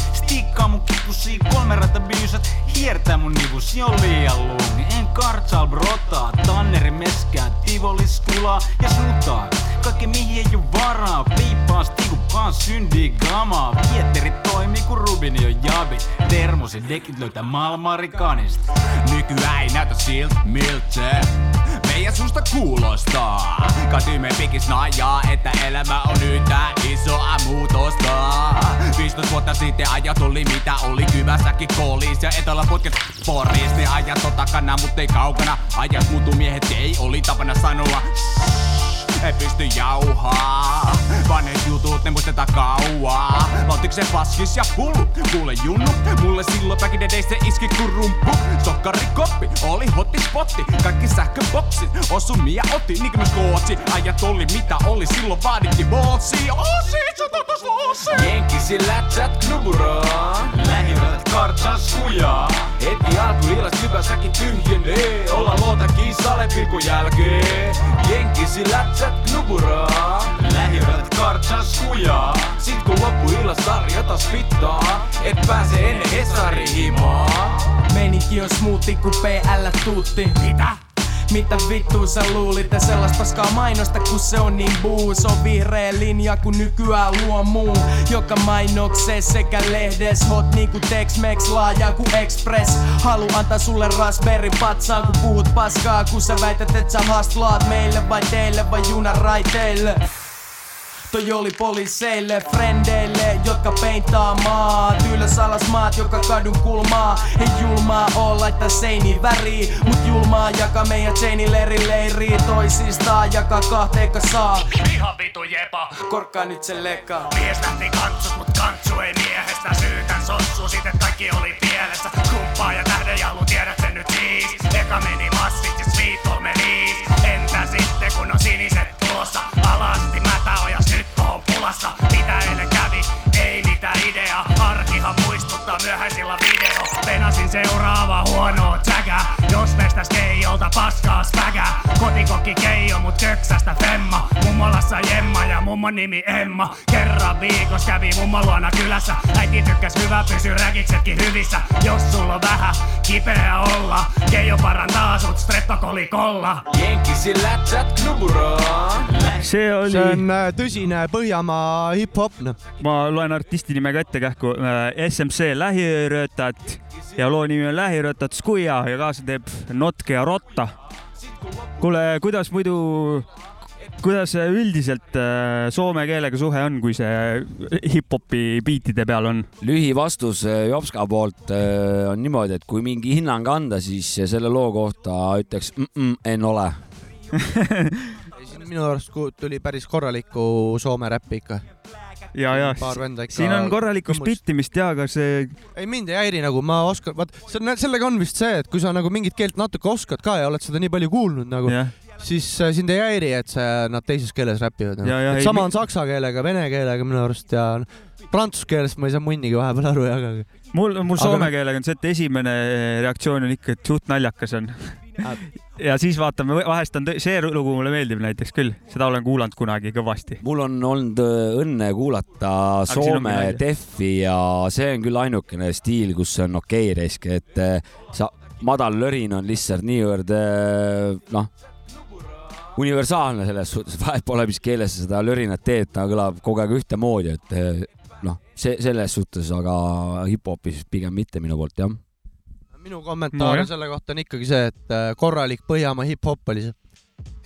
Stikkaa mun kikusi, kolme rata biisat. Hiertää mun nivus jo liian lungi En kartsal brotaa, tanneri meskää Tivolis kulaa ja sutaa. Kaikki mihin ei oo varaa Piippaa stiku kans syndii gamaa. Vietteri toimii kun Rubini on jabit Termosin dekit löytää maailmanrikanista Nykyään ei näytä siltä miltä meidän susta kuulostaa. Katimme pikis najaa, että elämä on yhtä isoa muutosta. 15 vuotta sitten ajat oli mitä oli Kyvässäkin koolis ja eteläputket Poris. Ne ajat on takana, mutta ei kaukana. Ajat muutu miehet ei oli tapana sanoa. Ei pysty jauhaa Vanhet jutut, ne muistetaan kauaa. Lautiksen paskis ja pullu Kuule junnu, mulle silloin back in se iski kun rumpu Sokkarikoppi, oli hotti spotti Kaikki sähköboksit, osumi ja otti. Niin kuin myös kootsi, ajat oli mitä oli Silloin vaadittiin. Bootsi Ossi, sototas lossi Jenkisi lätsät knuburaa. Lähimmät kartsas kujaa Heti alku illas hyvä säkin tyhjenee. Olla luota kissalle pilkun jälkeen Jenkisi lätsät knuburaa Lähimmät kartsas kujaa Sit kun loppu illas sarja taas vittaa Et pääse ennen Hesari-himaa Meininki on smoothi ku PL tuutti. Mitä? Mitä vittua sä luulit, että sellaista paskaa mainosta kun se on niin buu? Se on vihreä linja kun nykyään luo muu. Joka mainoksee sekä lehdes Hot niinku Tex-Mex laaja ku Express. Halu antaa sulle raspberry patsaan kun puhut paskaa. Kun sä väität et sä hastlaat meille vai teille vai junaraiteille Toi oli poliiseille, frendeille, jotka peintaa maat. Ylös alas maat, joka kadun kulmaa. Ei julmaa oo laittaa seini väri Mut julmaa jaka meidän Jane leri leiri. Toisistaan jaka kahteeka saa Ihan vitu jepa. Korkkaa nyt se leka Mies lähti kantsus, mut kantsu ei miehestä. Syytän sossu, sit et kaikki oli pielessä. Kumppaa ja tähdenjalu, tiedät sen nyt siis. Eka meni massit ja sweet on menis Entä sitten kun on siniset tulossa Alasti aina kävi, ei mitään ideaa. Arkihan muistuttaa myöhäisillä vi- seuraava huono täkä Jos mestäs keijolta paskaas päkä Kotikokki keijo mut köksästä femma. Mummolassa Jemma ja mummon nimi Emma. Kerran viikos kävi mummon luona kylässä. Äiti tykkäs hyvä pysy räkiksetkin hyvissä. Jos sulla on vähän kipeä olla. Keijo parantaa sut streptokolikolla Jenkisillä chat knuburaa. See oli see on äh, tõsine Põhjamaa hip-hop, ma loen artisti nime ka ette kähku. SMC Lähiröötad ja loo nimi on Lähiröötad Skuja ja kaasa teeb Notke ja Rotta. kuule, kuidas muidu, kuidas üldiselt äh, soome keelega suhe on, kui see hip-hopi biitide peal on? lühivastus äh, Jopska poolt äh, on niimoodi, et kui mingi hinnang anda, siis selle loo kohta ütleks mm -mm, en ole. minu arust tuli päris korralikku Soome räppi ikka. ja, ja siin on korralikku spittimist ja, aga see ei, mind ei häiri nagu, ma oskan, vaat see on, sellega on vist see, et kui sa nagu mingit keelt natuke oskad ka ja oled seda nii palju kuulnud nagu, Jah. siis äh, sind ei häiri, et see, nad teises keeles räpivad nagu.. ei, sama mi- on saksa keelega, vene keelega minu arust ja prantsuse keelest ma ei saa munnigi vahepeal aru jah, aga mul, mul Aga soome noh- keelega on see, et esimene reaktsioon on ikka, et suht naljakas on. ja siis vaatame, vahest on, see lugu mulle meeldib näiteks küll, seda olen kuulanud kunagi kõvasti. mul on olnud äh, õnne kuulata ongi Soome. Defi ja see on küll ainukene stiil, kus on okei okay, risk, et äh, sa, madal lörin on lihtsalt niivõrd äh, noh, universaalne selles suhtes, vahet pole, mis keeles sa seda lörinat teed, ta kõlab kogu aeg ühtemoodi, et noh, see selles suhtes, aga hip-hopis pigem mitte minu poolt jah. Minu kommentaar no, selle kohta on ikkagi see, et äh, korralik Põhjamaa hip-hop oli see.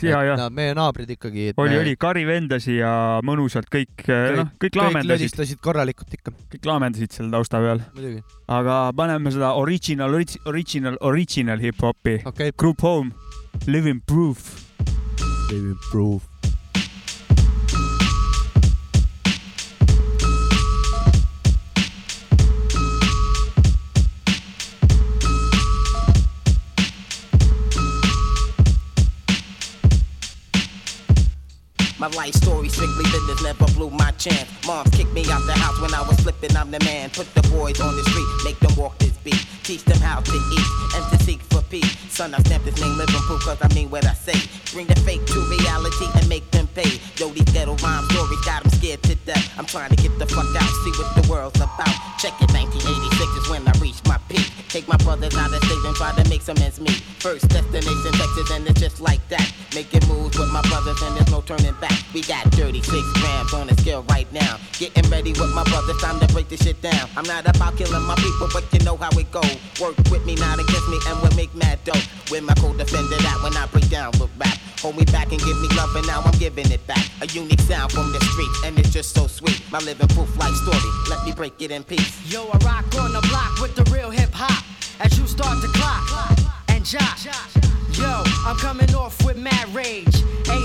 ja, ja Nad, meie naabrid ikkagi. oli, oli karivendasi ja mõnusalt kõik, noh, kõik kõik laamendasid, lõdistasid korralikult ikka, kõik laamendasid seal tausta peal. muidugi. aga paneme seda original, original, original hip-hopi okay.. Group Home, Living Proof. Living Proof. My life story strictly business, never blew my chance. Mom kicked me out the house when I was flipping, I'm the man. Put the boys on the street, make them walk this beat. Teach them how to eat and to seek for peace. Son, I stamp this name living proof cause I mean what I say. Bring the fake to reality and make them pay. Yo, these ghetto rhyme stories got them scared to death. I'm trying to get the fuck out, see what the world's about. Check it, 1986 is when I reached my peak. Take my brothers out of state and try to make some ends meet. First destination Texas and it's just like that. Making moves with my brothers and there's no turning back. We got 36 grams on the scale right now. Getting ready with my brothers, time to break this shit down. I'm not about killing my people, but you know how it go. Work with me, not against me, and we'll make mad dough. With my co-defender that when I break down with rap. Hold me back and give me love, and now I'm giving it back. A unique sound from the street, and it's just so sweet. My living proof life story, let me break it in peace. Yo, I rock on the block with the real hip hop. As you start to clock and jock. Yo, I'm coming off with mad rage. 18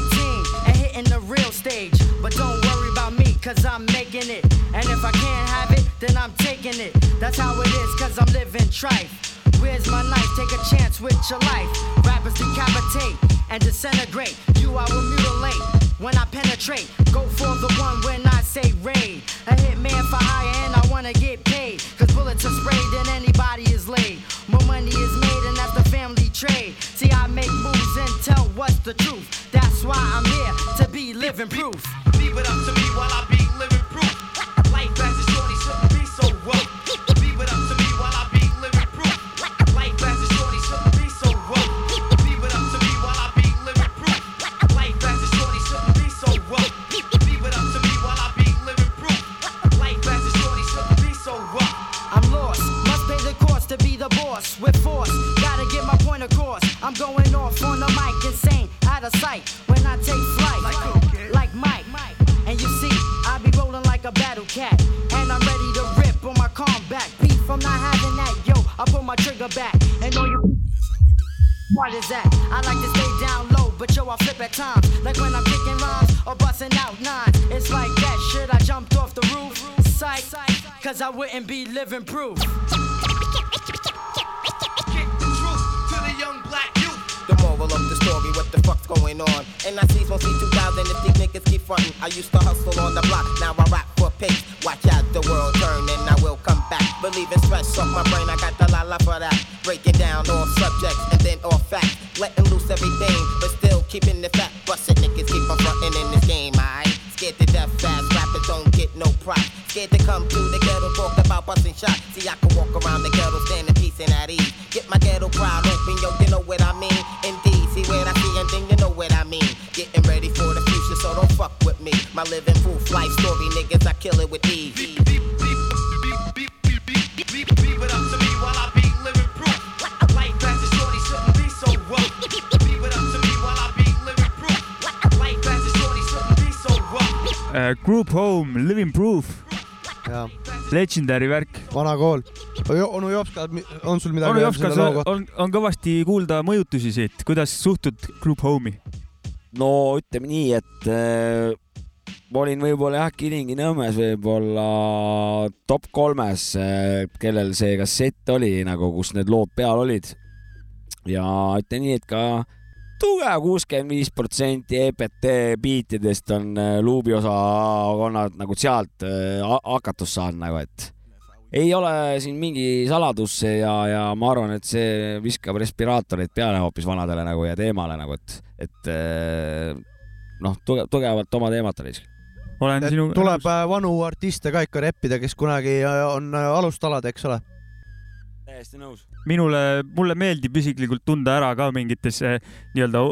and hitting the real stage. But don't worry about me, cause I'm making it. And if I can't have it, then I'm taking it. That's how it is, cause I'm living trife. Where's my knife? Take a chance with your life. Rappers decapitate and disintegrate. You I will mutilate when I penetrate. Go for the one when I say raid. A hitman for hire and I wanna get paid. Cause bullets are sprayed and anybody is laid. More money is made and that's the family trade. See, I make moves and tell what's the truth. That's why I'm here to be living proof. Leave it up to me while I be living What is that? I like to stay down low, but yo, I flip at times. Like when I'm kicking rhymes or busting out nines. It's like that shit, I jumped off the roof. Psych, cause I wouldn't be living proof. The truth to the young black youth. The Moral of the story, what the fuck's going on? And I see from C2000 if these niggas keep frontin'. I used to hustle on the block, now I rap for pace. Watch out, the world turn and I will come back. Believe in stress off my brain, I got the la la for that. Breaking down all subjects and then all facts. Letting loose everything, but still keeping the fact. Busted niggas keep on frontin' in this game, I Scared to death fast, rappers don't get no prop. Scared to come to the ghetto, talk about busting shots. See, I can walk around the ghetto, standing peace and at ease. Get my ghetto crowd open, yo, you know what I mean. Indeed, see what I see, and then you know what I mean. Getting ready for the future, so don't fuck with me. My living proof life story, niggas, I kill it with Group Home, Living Proof, Legendary värk. vana kool. onu Jopska, on sul midagi onu öelda Jopskas selle loo kohta? on, on kõvasti kuulda mõjutusi siit, kuidas suhtud Group Home'i? no ütleme nii, et äh, ma olin võib-olla jah, Kilingi-Nõmmes võib-olla top kolmes äh,, kellel see kassett oli nagu, kus need lood peal olid. ja ütlen nii, et ka tugev kuuskümmend viis protsenti EPT biitidest on äh, luubiosakonnad nagu sealt äh, ha- hakatust saanud nagu, et ei ole siin mingi saladus see ja, ja ma arvan, et see viskab respiraatorid peale hoopis vanadele nagu ja teemale nagu, et, et eh, noh, tugev, tugevalt oma teemat oli. olen Et sinu. tuleb äh, vanu artiste ka ikka reppida, kes kunagi äh, on äh, alustalad, eks ole. Täiesti nõus. minule, mulle meeldib isiklikult tunda ära ka mingites eh, nii-öelda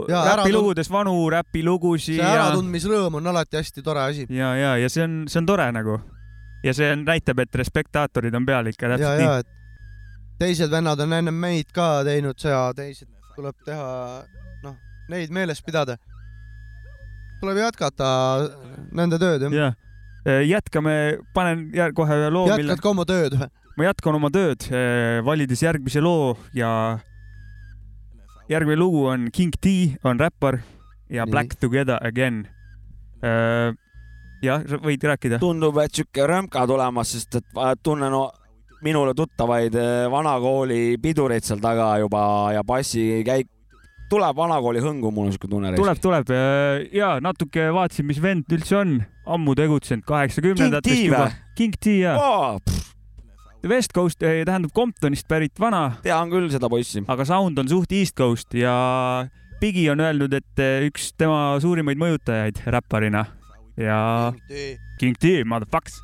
räpilugudes vanu räpilugusid see ja, äratundmisrõõm on alati hästi tore asi. ja, ja, ja see on, see on tore nagu. ja see on, näitab, et respektaatorid on peal ikka ja, täpselt ja nii. teised vennad on ennem meid ka teinud seda, teised tuleb teha, noh, neid meeles pidada. tuleb jätkata nende tööd, jah. jah, jätkame, panen kohe ühe loo, jätkad ka oma tööd või? Ma jätkan oma tööd, valides järgmise loo ja järgmine lugu on King T on räppar ja Nii. Black Together Again. jah, võid rääkida. tundub, et sihuke rõmka tulemas, sest et ma tunnen no, minule tuttavaid eh, vanakooli pidureid seal taga juba ja bassikäik, tuleb vanakooli hõngu, mul on siuke tunne. tuleb, tuleb ja natuke vaatasin, mis vend üldse on, ammu tegutsenud, kaheksakümnendatest King T juba või?. King T ja oh,. West Coast, tähendab Comptonist pärit vana. tean küll seda poissi. aga sound on suht East Coast ja Biggie on öelnud, et eh, üks tema suurimaid mõjutajaid räpparina ja King T, motherfuckers.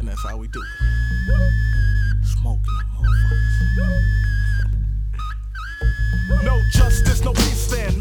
And that's how we do it. Smoking them motherfuckers. No justice, no peace then,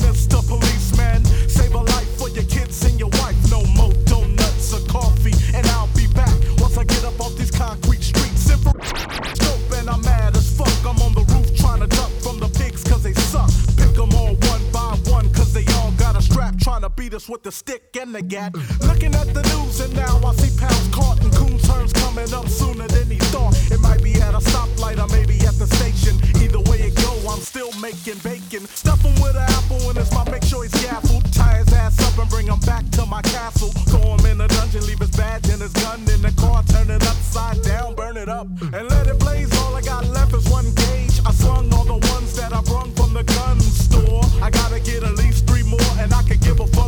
beat us with the stick and the gat. Looking at the news and now I see pounds caught and coon turns coming up sooner than he thought. It might be at a stoplight or maybe at the station. Either way it go, I'm still making bacon. Stuff him with an apple in his mouth, make sure he's gaffled. Tie his ass up and bring him back to my castle. Throw him in a dungeon, leave his badge and his gun in the car, turn it upside down, burn it up, and let it blaze. All I got left is one gauge. I slung all the ones that I brung from the gun store. I gotta get at least three more, and I could give a fuck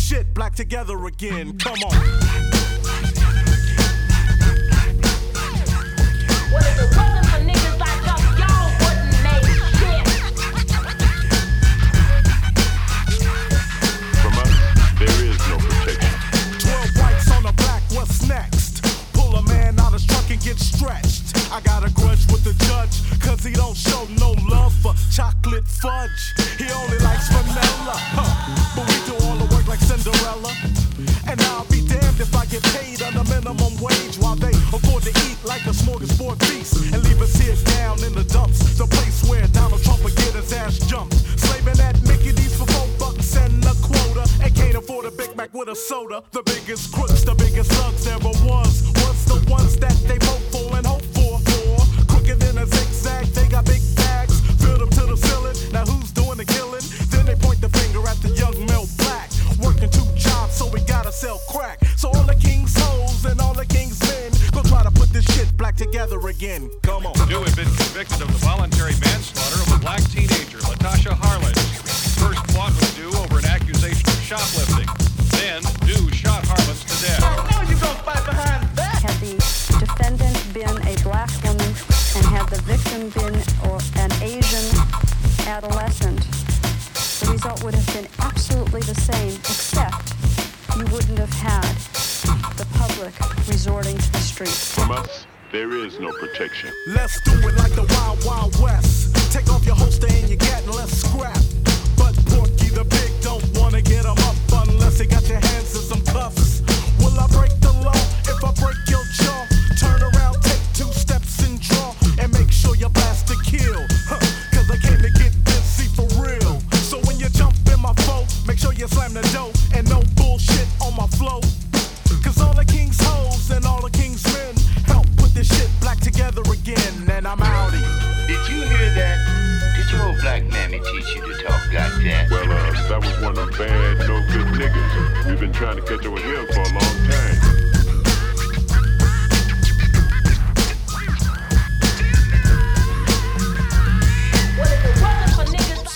shit black together again. Come on. What is the?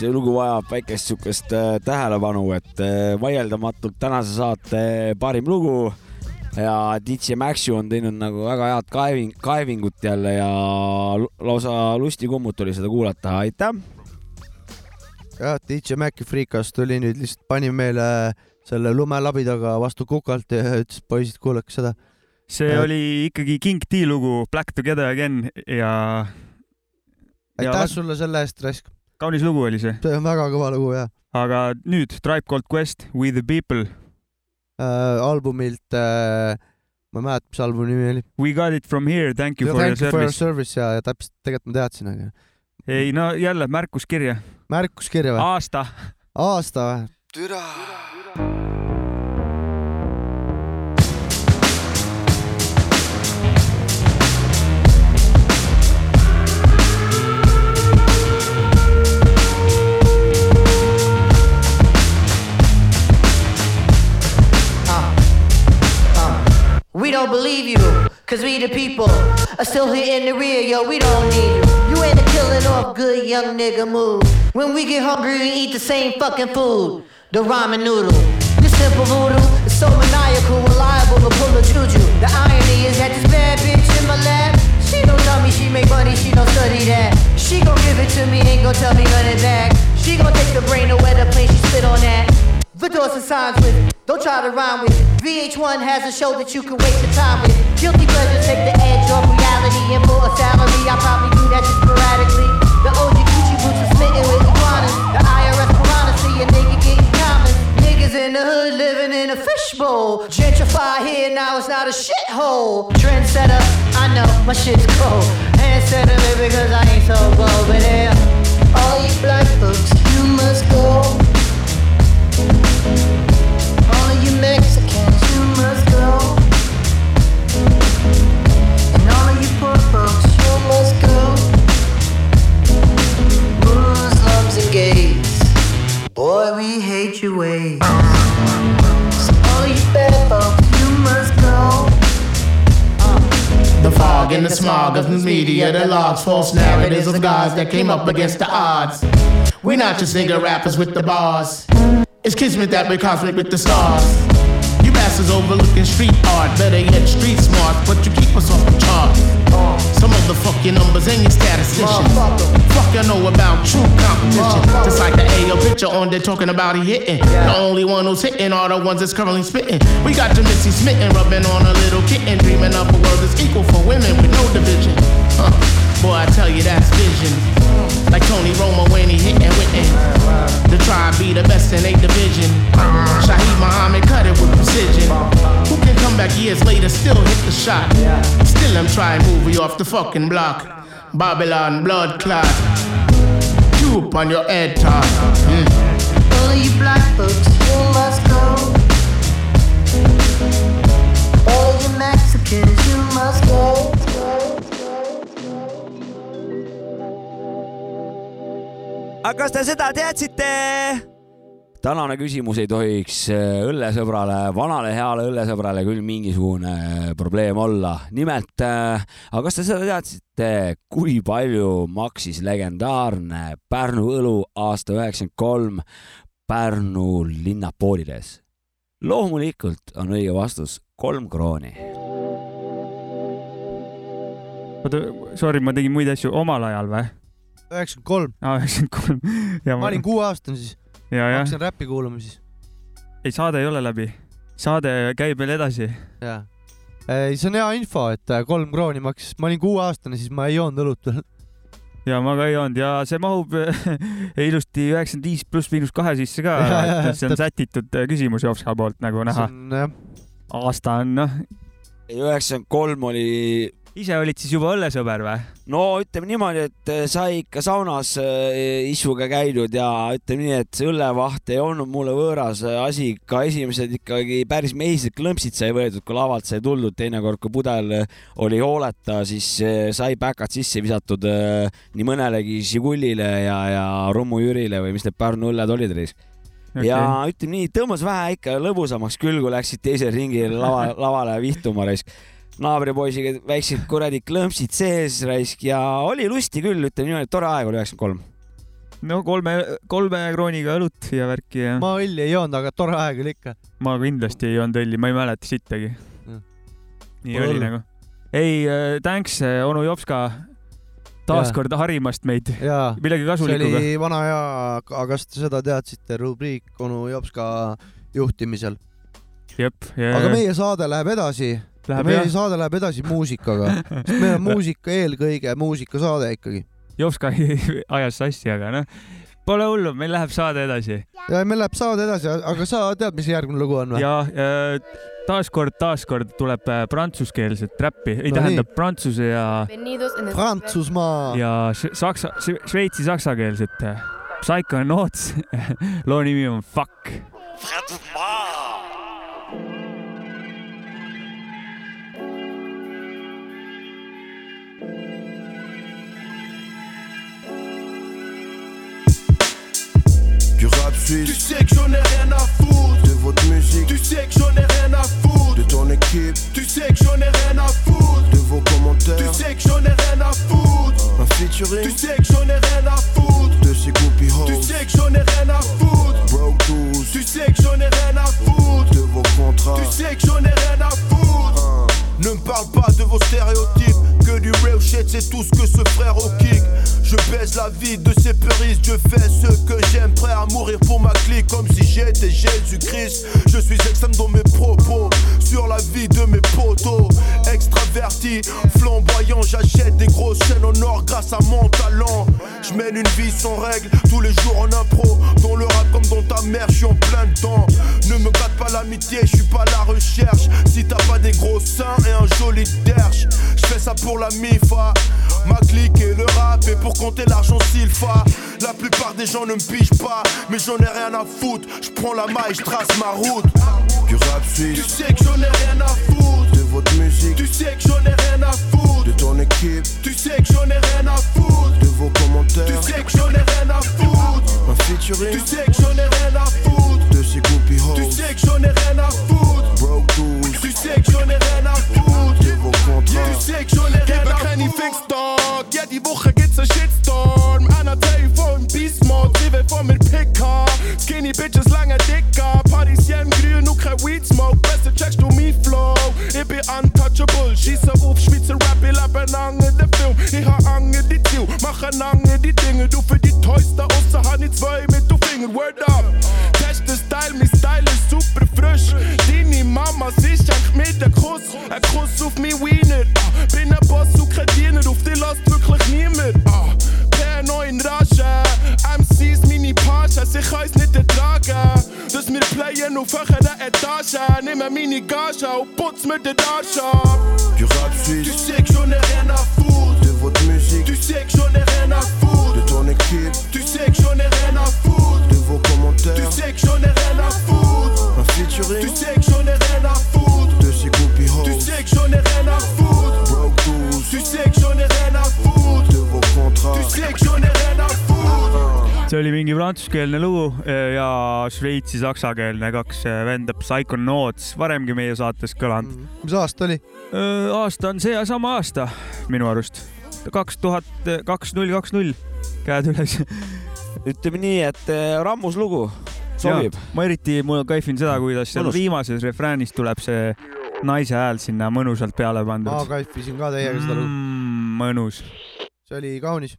See lugu vajab väikest siukest äh, tähelepanu, et äh, vaieldamatult tänase saate parim lugu ja DJ Maxu on teinud nagu väga head kaeving, kaevingut jälle ja lausa lustikummut oli seda kuulata, aitäh. jah, DJ Maci Freekast tuli nüüd lihtsalt pani meile selle lumelabidaga vastu kukalt ja ütles, poisid, kuulake seda. see Ja- oli ikkagi King D lugu Black Together Again ja. aitäh sulle selle eest, raisk. Kaunis lugu oli see. see on väga kõva lugu jah aga nüüd Tribe Called Quest, We the People, äh,. albumilt äh,, ma ei mäleta, mis albumi nimi oli. We got it from here, thank you for your Thank you for your service. service ja, ja täpselt, tegelikult ma teadsin, aga ei no jälle märkus kirja. märkus kirja või? aasta. aasta või? türa. We don't believe you, cause we the people are still here in the rear, yo, we don't need you. You ain't a killing off good young nigga move. When we get hungry, we eat the same fucking food, the ramen noodle. This simple voodoo is so maniacal, reliable to pull a juju. The irony is that this bad bitch in my lap, she don't tell me she make money, she don't study that. She gon' give it to me, ain't gon' tell me it back. She gon' take the brain to where the plane she spit on that. Vidors and signs with, don't try to rhyme with. VH1 has a show that you can waste your time with. Guilty pleasures take the edge off reality, and for a salary, I probably do that just sporadically. The OG Gucci boots are smitten with iguanas. The IRS piranha see a nigga getting common. Niggas in the hood living in a fishbowl. Gentrify here, now it's not a shithole. Trendsetter, I know my shit's cold. Handsetter, because I ain't so bold, but yeah. All you black folks, you must go. Boy, we hate your ways. So all you bad folks, you uh. must go. The fog and the smog of the media that logs false narratives of guys that came up against the odds. We're not just nigga rappers with the bars. It's kismet that we cosmic with the stars. You overlooking street art, better yet street smart, but you keep us off the chart. Some of the fuck your numbers and your statisticians. Fuck you know about true competition. Just like the AO picture on there talking about he hitting. The only one who's hitting are the ones that's currently spitting. We got your Missy smitten, rubbing on a little kitten, dreaming up a world that's equal for women with no division. Huh. Boy, I tell you that's vision. Like Tony Romo when he hitting witten. The tribe be the best in eight division. Shaheed Muhammad cut it with precision. Who can come back years later, still hit the shot? Still I'm trying to move you off the fucking block. Babylon blood clot. Droop on your head top. Mm. All of you black folks, you must go. All of you Mexicans, you must go. Aga kas te seda teadsite? tänane küsimus ei tohiks äh, õllesõbrale, vanale heale õllesõbrale küll mingisugune äh, probleem olla. nimelt, aga kas te seda teadsite, kui palju maksis legendaarne Pärnu õlu aasta üheksakümmend kolm Pärnu linnapoodides? loomulikult on õige vastus kolm krooni. oota, sorry, ma tegin muid asju omal ajal või? Üheksakümmend kolm. aa, üheksakümmend kolm. ma olin kuueaastane siis. hakkasin räppi kuulama siis. ei, saade ei ole läbi. saade käib veel edasi. jaa. ei, see on hea info, et äh, kolm krooni maksis, ma olin kuueaastane, siis ma ei joonud õlut veel. ja ma ka ei joonud ja see mahub ilusti üheksakümmend viis pluss miinus kahe sisse ka see on sätitud äh, küsimus Jopska poolt nagu näha. aasta on noh. üheksakümmend kolm oli ise olid siis juba õllesõber või? no ütleme niimoodi, et eh, sai ikka saunas äh, issuga käidud ja ütleme nii, et see õllevaht ei olnud mulle võõras äh, asi, ka esimesed ikkagi päris mehised klõmpsid sai võetud, kui lavalt sai tuldud, teinekord kui pudel oli hooleta, siis sai päkad sisse visatud nii mõnelegi Žigulile ja, ja Rummu Jürile või mis need Pärnu õlled olid reis okay.. ja ütleme nii, tõmbas vähe ikka lõbusamaks küll, kui läksid teisel ringil lava, lavale vihtuma raisk naabripoisiga väiksed kuradi klõmpsid sees raisk ja oli lusti küll, ütleme niimoodi, tore aeg oli üheksakümmend kolm. no kolme, kolme krooniga õlut ja värki ja. ma õlli ei joonud, aga tore aeg oli ikka. ma kindlasti ei joonud õlli, ma ei mäleta sittagi. nii Pole oli nagu. ei äh,, thanks, onu Jopska, taaskord harimast meid jaa, millegi see kasulikuga. oli vana hea, aga kas te seda teadsite, rubriik onu Jopska juhtimisel. jep, aga meie saade läheb edasi. Läheb, meie jah. saade läheb edasi muusikaga, sest meil on muusika eelkõige muusikasaade ikkagi. Jopska ajas sassi, aga noh, pole hullu, meil läheb saade edasi. ja meil läheb saade edasi, aga sa tead, mis järgmine lugu on või? ja äh, taaskord, taaskord tuleb äh, prantsuskeelset räppi, ei No tähendab prantsuse ja Prantsusmaa. ja saksa, šveitsi saksakeelset. Psychonauts, loo nimi on Fuck. Du Tu sais que j'en ai rien à foutre. De votre musique. Tu sais que j'en ai rien à foutre. De ton équipe. Tu sais que j'en ai rien à foutre. De vos commentaires. Tu sais que j'en ai rien à foutre. Un featuring. Tu sais que j'en ai rien à foutre. De ces groupies hoes. Tu sais que j'en ai rien à foutre. Broke 12. Tu sais que j'en ai rien à foutre. De vos contrats. Tu sais que j'en ai rien à foutre. Ne me parle pas de vos stéréotypes. C'est tout ce que ce frère au kick. Je baise la vie de ces puristes. Je fais ce que j'aime, prêt à mourir pour ma clique. Comme si j'étais Jésus-Christ. Je suis extrême dans mes propos. Sur la vie de mes potos. Extraverti, flamboyant. J'achète des grosses chaînes en or grâce à mon talent. Je mène une vie sans règles. Tous les jours en impro. Dans le rap comme dans ta mère, je suis en plein dedans. Ne me gâte pas l'amitié, je suis pas à la recherche. Si t'as pas des gros seins et un joli derche, je fais ça pour la Ma clique et le rap et pour compter l'argent s'il fa. La plupart des gens ne me pigent pas, mais j'en ai rien à foutre. Je prends la maille, je trace ma route. Du rap suisse. Tu sais que j'en ai rien à foutre. De votre musique. Tu sais que j'en ai rien à foutre. De ton équipe. Tu sais que j'en ai rien à foutre. De vos commentaires. Tu sais que j'en ai rien à foutre. Un featuring. Tu sais que j'en ai rien à foutre. De ces groupies hoes. Tu sais que j'en ai rien à foutre. 12. Tu sais que j'en ai rien à foutre. Ich schick schon eine Rede keine Fixdog. Ja, die Woche gibt's ein Shitstorm. Einer Teil von Beast Mode, sie will von mir Picker. Skinny Bitches, lange Dicker. Parisien grün, nur kein Weed Smoke. Besser checkst du mein Flow. Ich bin untouchable, schieße auf Schweizer Rap, ich lebe lange ich ha ange die Ziel Mache ange die Dinge, du für die teuerste Osse Han ich zwei mit du Finger, word up. Teste Style, mi Style ist super frisch. Deine Mama sich jank mit der Kuss. Ein Kuss auf mi Wiener. Bin ein Boss, du Krediner Auf die lasst wirklich niemand. Per neuen Rage MCs, mini Pages, ich kann's nicht ertragen. Dass wir playen auf höherer Etage. Nehmen meine Gage und putz mir den Arsch ab. Du. Tu sais que j'en ai rien à foutre musique. Tu sais que j'en ai rien à foutre De ton équipe. Tu sais que j'en ai rien à foutre De vos commentaires. Tu sais que j'en ai rien à foutre Un featuring. Tu sais que j'en ai rien à foutre De ces groupies hoes. Tu sais que j'en ai rien à foutre Broke 12. Tu sais que j'en ai rien à foutre De vos contrats. Tu sais que j'en ai rien à foutre see oli mingi prantsuskeelne lugu eh, ja Šveitsi saksakeelne kaks eh, venda Psychonauts, varemgi meie saates kõlanud. mis aasta oli? aasta on see sama aasta minu arust, kaks tuhat kaks null kaks null, käed üles. ütleme nii, et eh, rammus lugu, sobib. ma eriti, mul kaifin seda, kuidas seal viimases refräänis tuleb see naise hääl sinna mõnusalt peale ma pandud. kaifisin ka täiega seda lugu. Mm, mõnus. see oli kaunis.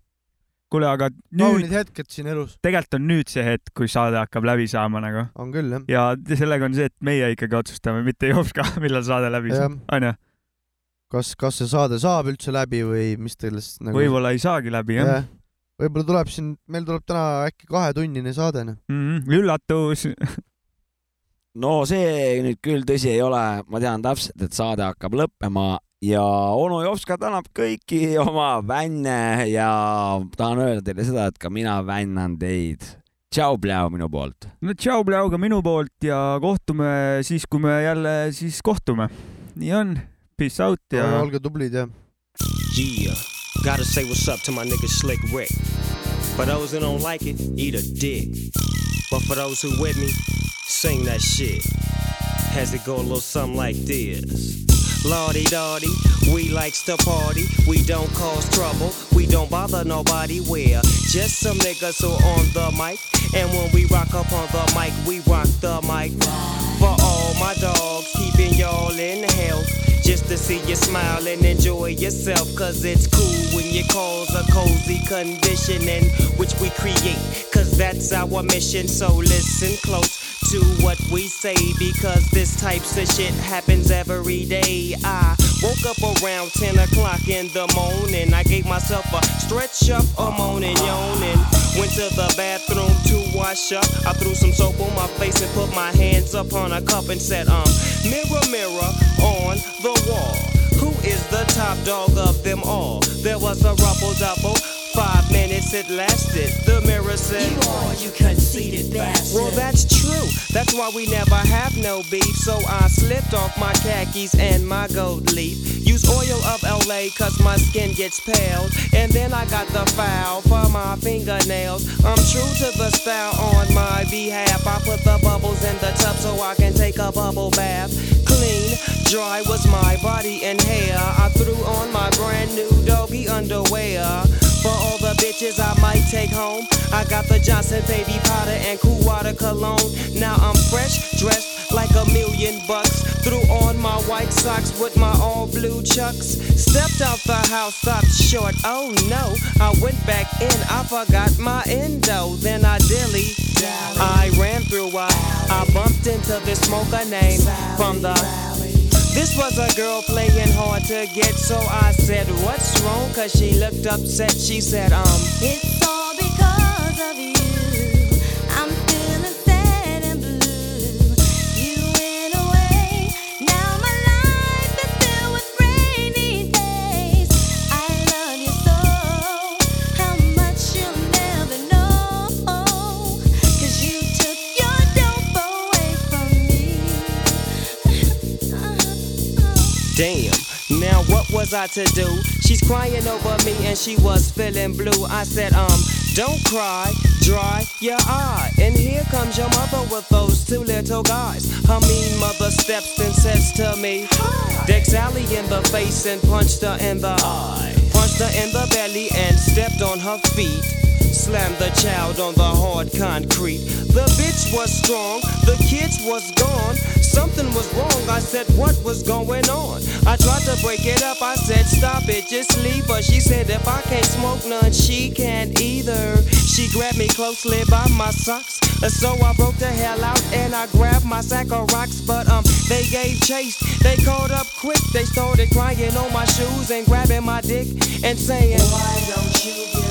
kuule, aga kaunid nüüd, hetked siin elus. tegelikult on nüüd see hetk, kui saade hakkab läbi saama nagu. on küll jah. ja sellega on see, et meie ikkagi otsustame, mitte Jops ka, millal saade läbi saab, onju. kas, kas see saade saab üldse läbi või mis sellest nagu võib-olla ei saagi läbi jah jah. võib-olla tuleb siin, meil tuleb täna äkki kahetunnine saade, noh. mm. -hmm. üllatus. no see nüüd küll tõsi ei ole, ma tean täpselt, et saade hakkab lõppema ja onu Jopska tänab kõiki oma vänne ja tahan öelda teile seda, et ka mina vännan teid. tšau, pljau minu poolt. no tšau, Blau ka minu poolt ja kohtume siis, kui me jälle siis kohtume. nii on, peace out ja. olge tublid ja. Yeah, gotta say what's up to my nigga Slick Rick. For those who don't like it, eat a dick. But for those who with me, sing that shit. Has it go a little something like this? Lordy Dotty, we likes to party. We don't cause trouble. We don't bother nobody. We're just some niggas who on the mic. And when we rock up on the mic, we rock the mic. For all my dogs, see you smile and enjoy yourself. Cause it's cool when you cause a cozy condition in which we create. Cause that's our mission. So listen close to what we say. Because this types of shit happens every day. I woke up around 10 o'clock in the morning. I gave myself a stretch up, a moaning, yawning. Went to the bathroom to wash up. I threw some soap on my face and put my hands up on a cup and said, um, mirror, mirror on the wall. Who is the top dog of them all? There was a rubble double. Five minutes it lasted. The mirror said, You are, you conceited bastard. Well, that's true. That's why we never have no beef. So I slipped off my khakis and my gold leaf. Use oil of LA cause my skin gets pale. And then I got the foul for my fingernails. I'm true to the style on my behalf. I put the bubbles in the tub so I can take a bubble bath. Clean, dry was my body and hair. I threw on my brand new doggy underwear. For all the bitches I might take home, I got the Johnson baby powder and cool water cologne. Now I'm fresh, dressed like a million bucks. Threw on my white socks with my all blue chucks. Stepped out the house, stopped short. Oh no, I went back in, I forgot my endo. Then I dilly. I ran through I bumped into this smoker name from the this was a girl playing hard to get, so I said, What's wrong? Cause she looked upset. She said, Um, It's all because of you. Damn. Now what was I to do? She's crying over me and she was feeling blue. I said, um, don't cry, dry your eye. And here comes your mother with those two little guys. Her mean mother steps and says to me, Deck Alley in the face and punched her in the eye. Punched her in the belly and stepped on her feet. Slammed the child on the hard concrete. The bitch was strong, the kids was gone. Something was wrong, I said, what was going on? I tried to break it up, I said, stop it, just leave her. She said, if I can't smoke none, she can't either. She grabbed me closely by my socks. So I broke the hell out and I grabbed my sack of rocks. But um, they gave chase, they caught up quick. They started crying on my shoes and grabbing my dick and saying, Why don't you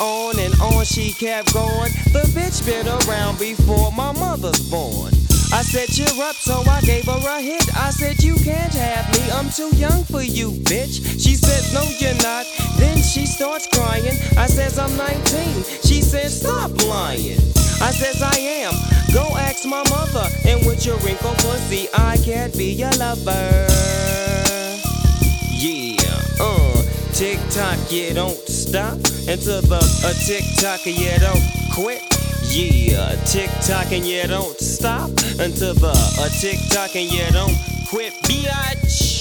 on and on she kept going. The bitch been around before my mother's born. I said, cheer up, so I gave her a hit. I said, you can't have me, I'm too young for you, bitch. She says, no, you're not. Then she starts crying. I says, I'm 19. She says, stop lying. I says, I am. Go ask my mother. And with your wrinkled pussy, I can't be your lover. Yeah, tick tock, yeah, don't stop. And to the uh, tick tock, yeah, don't quit. Yeah, tick tock and yeah, don't stop. Until the uh, tick tock and yeah, don't quit. Biatch.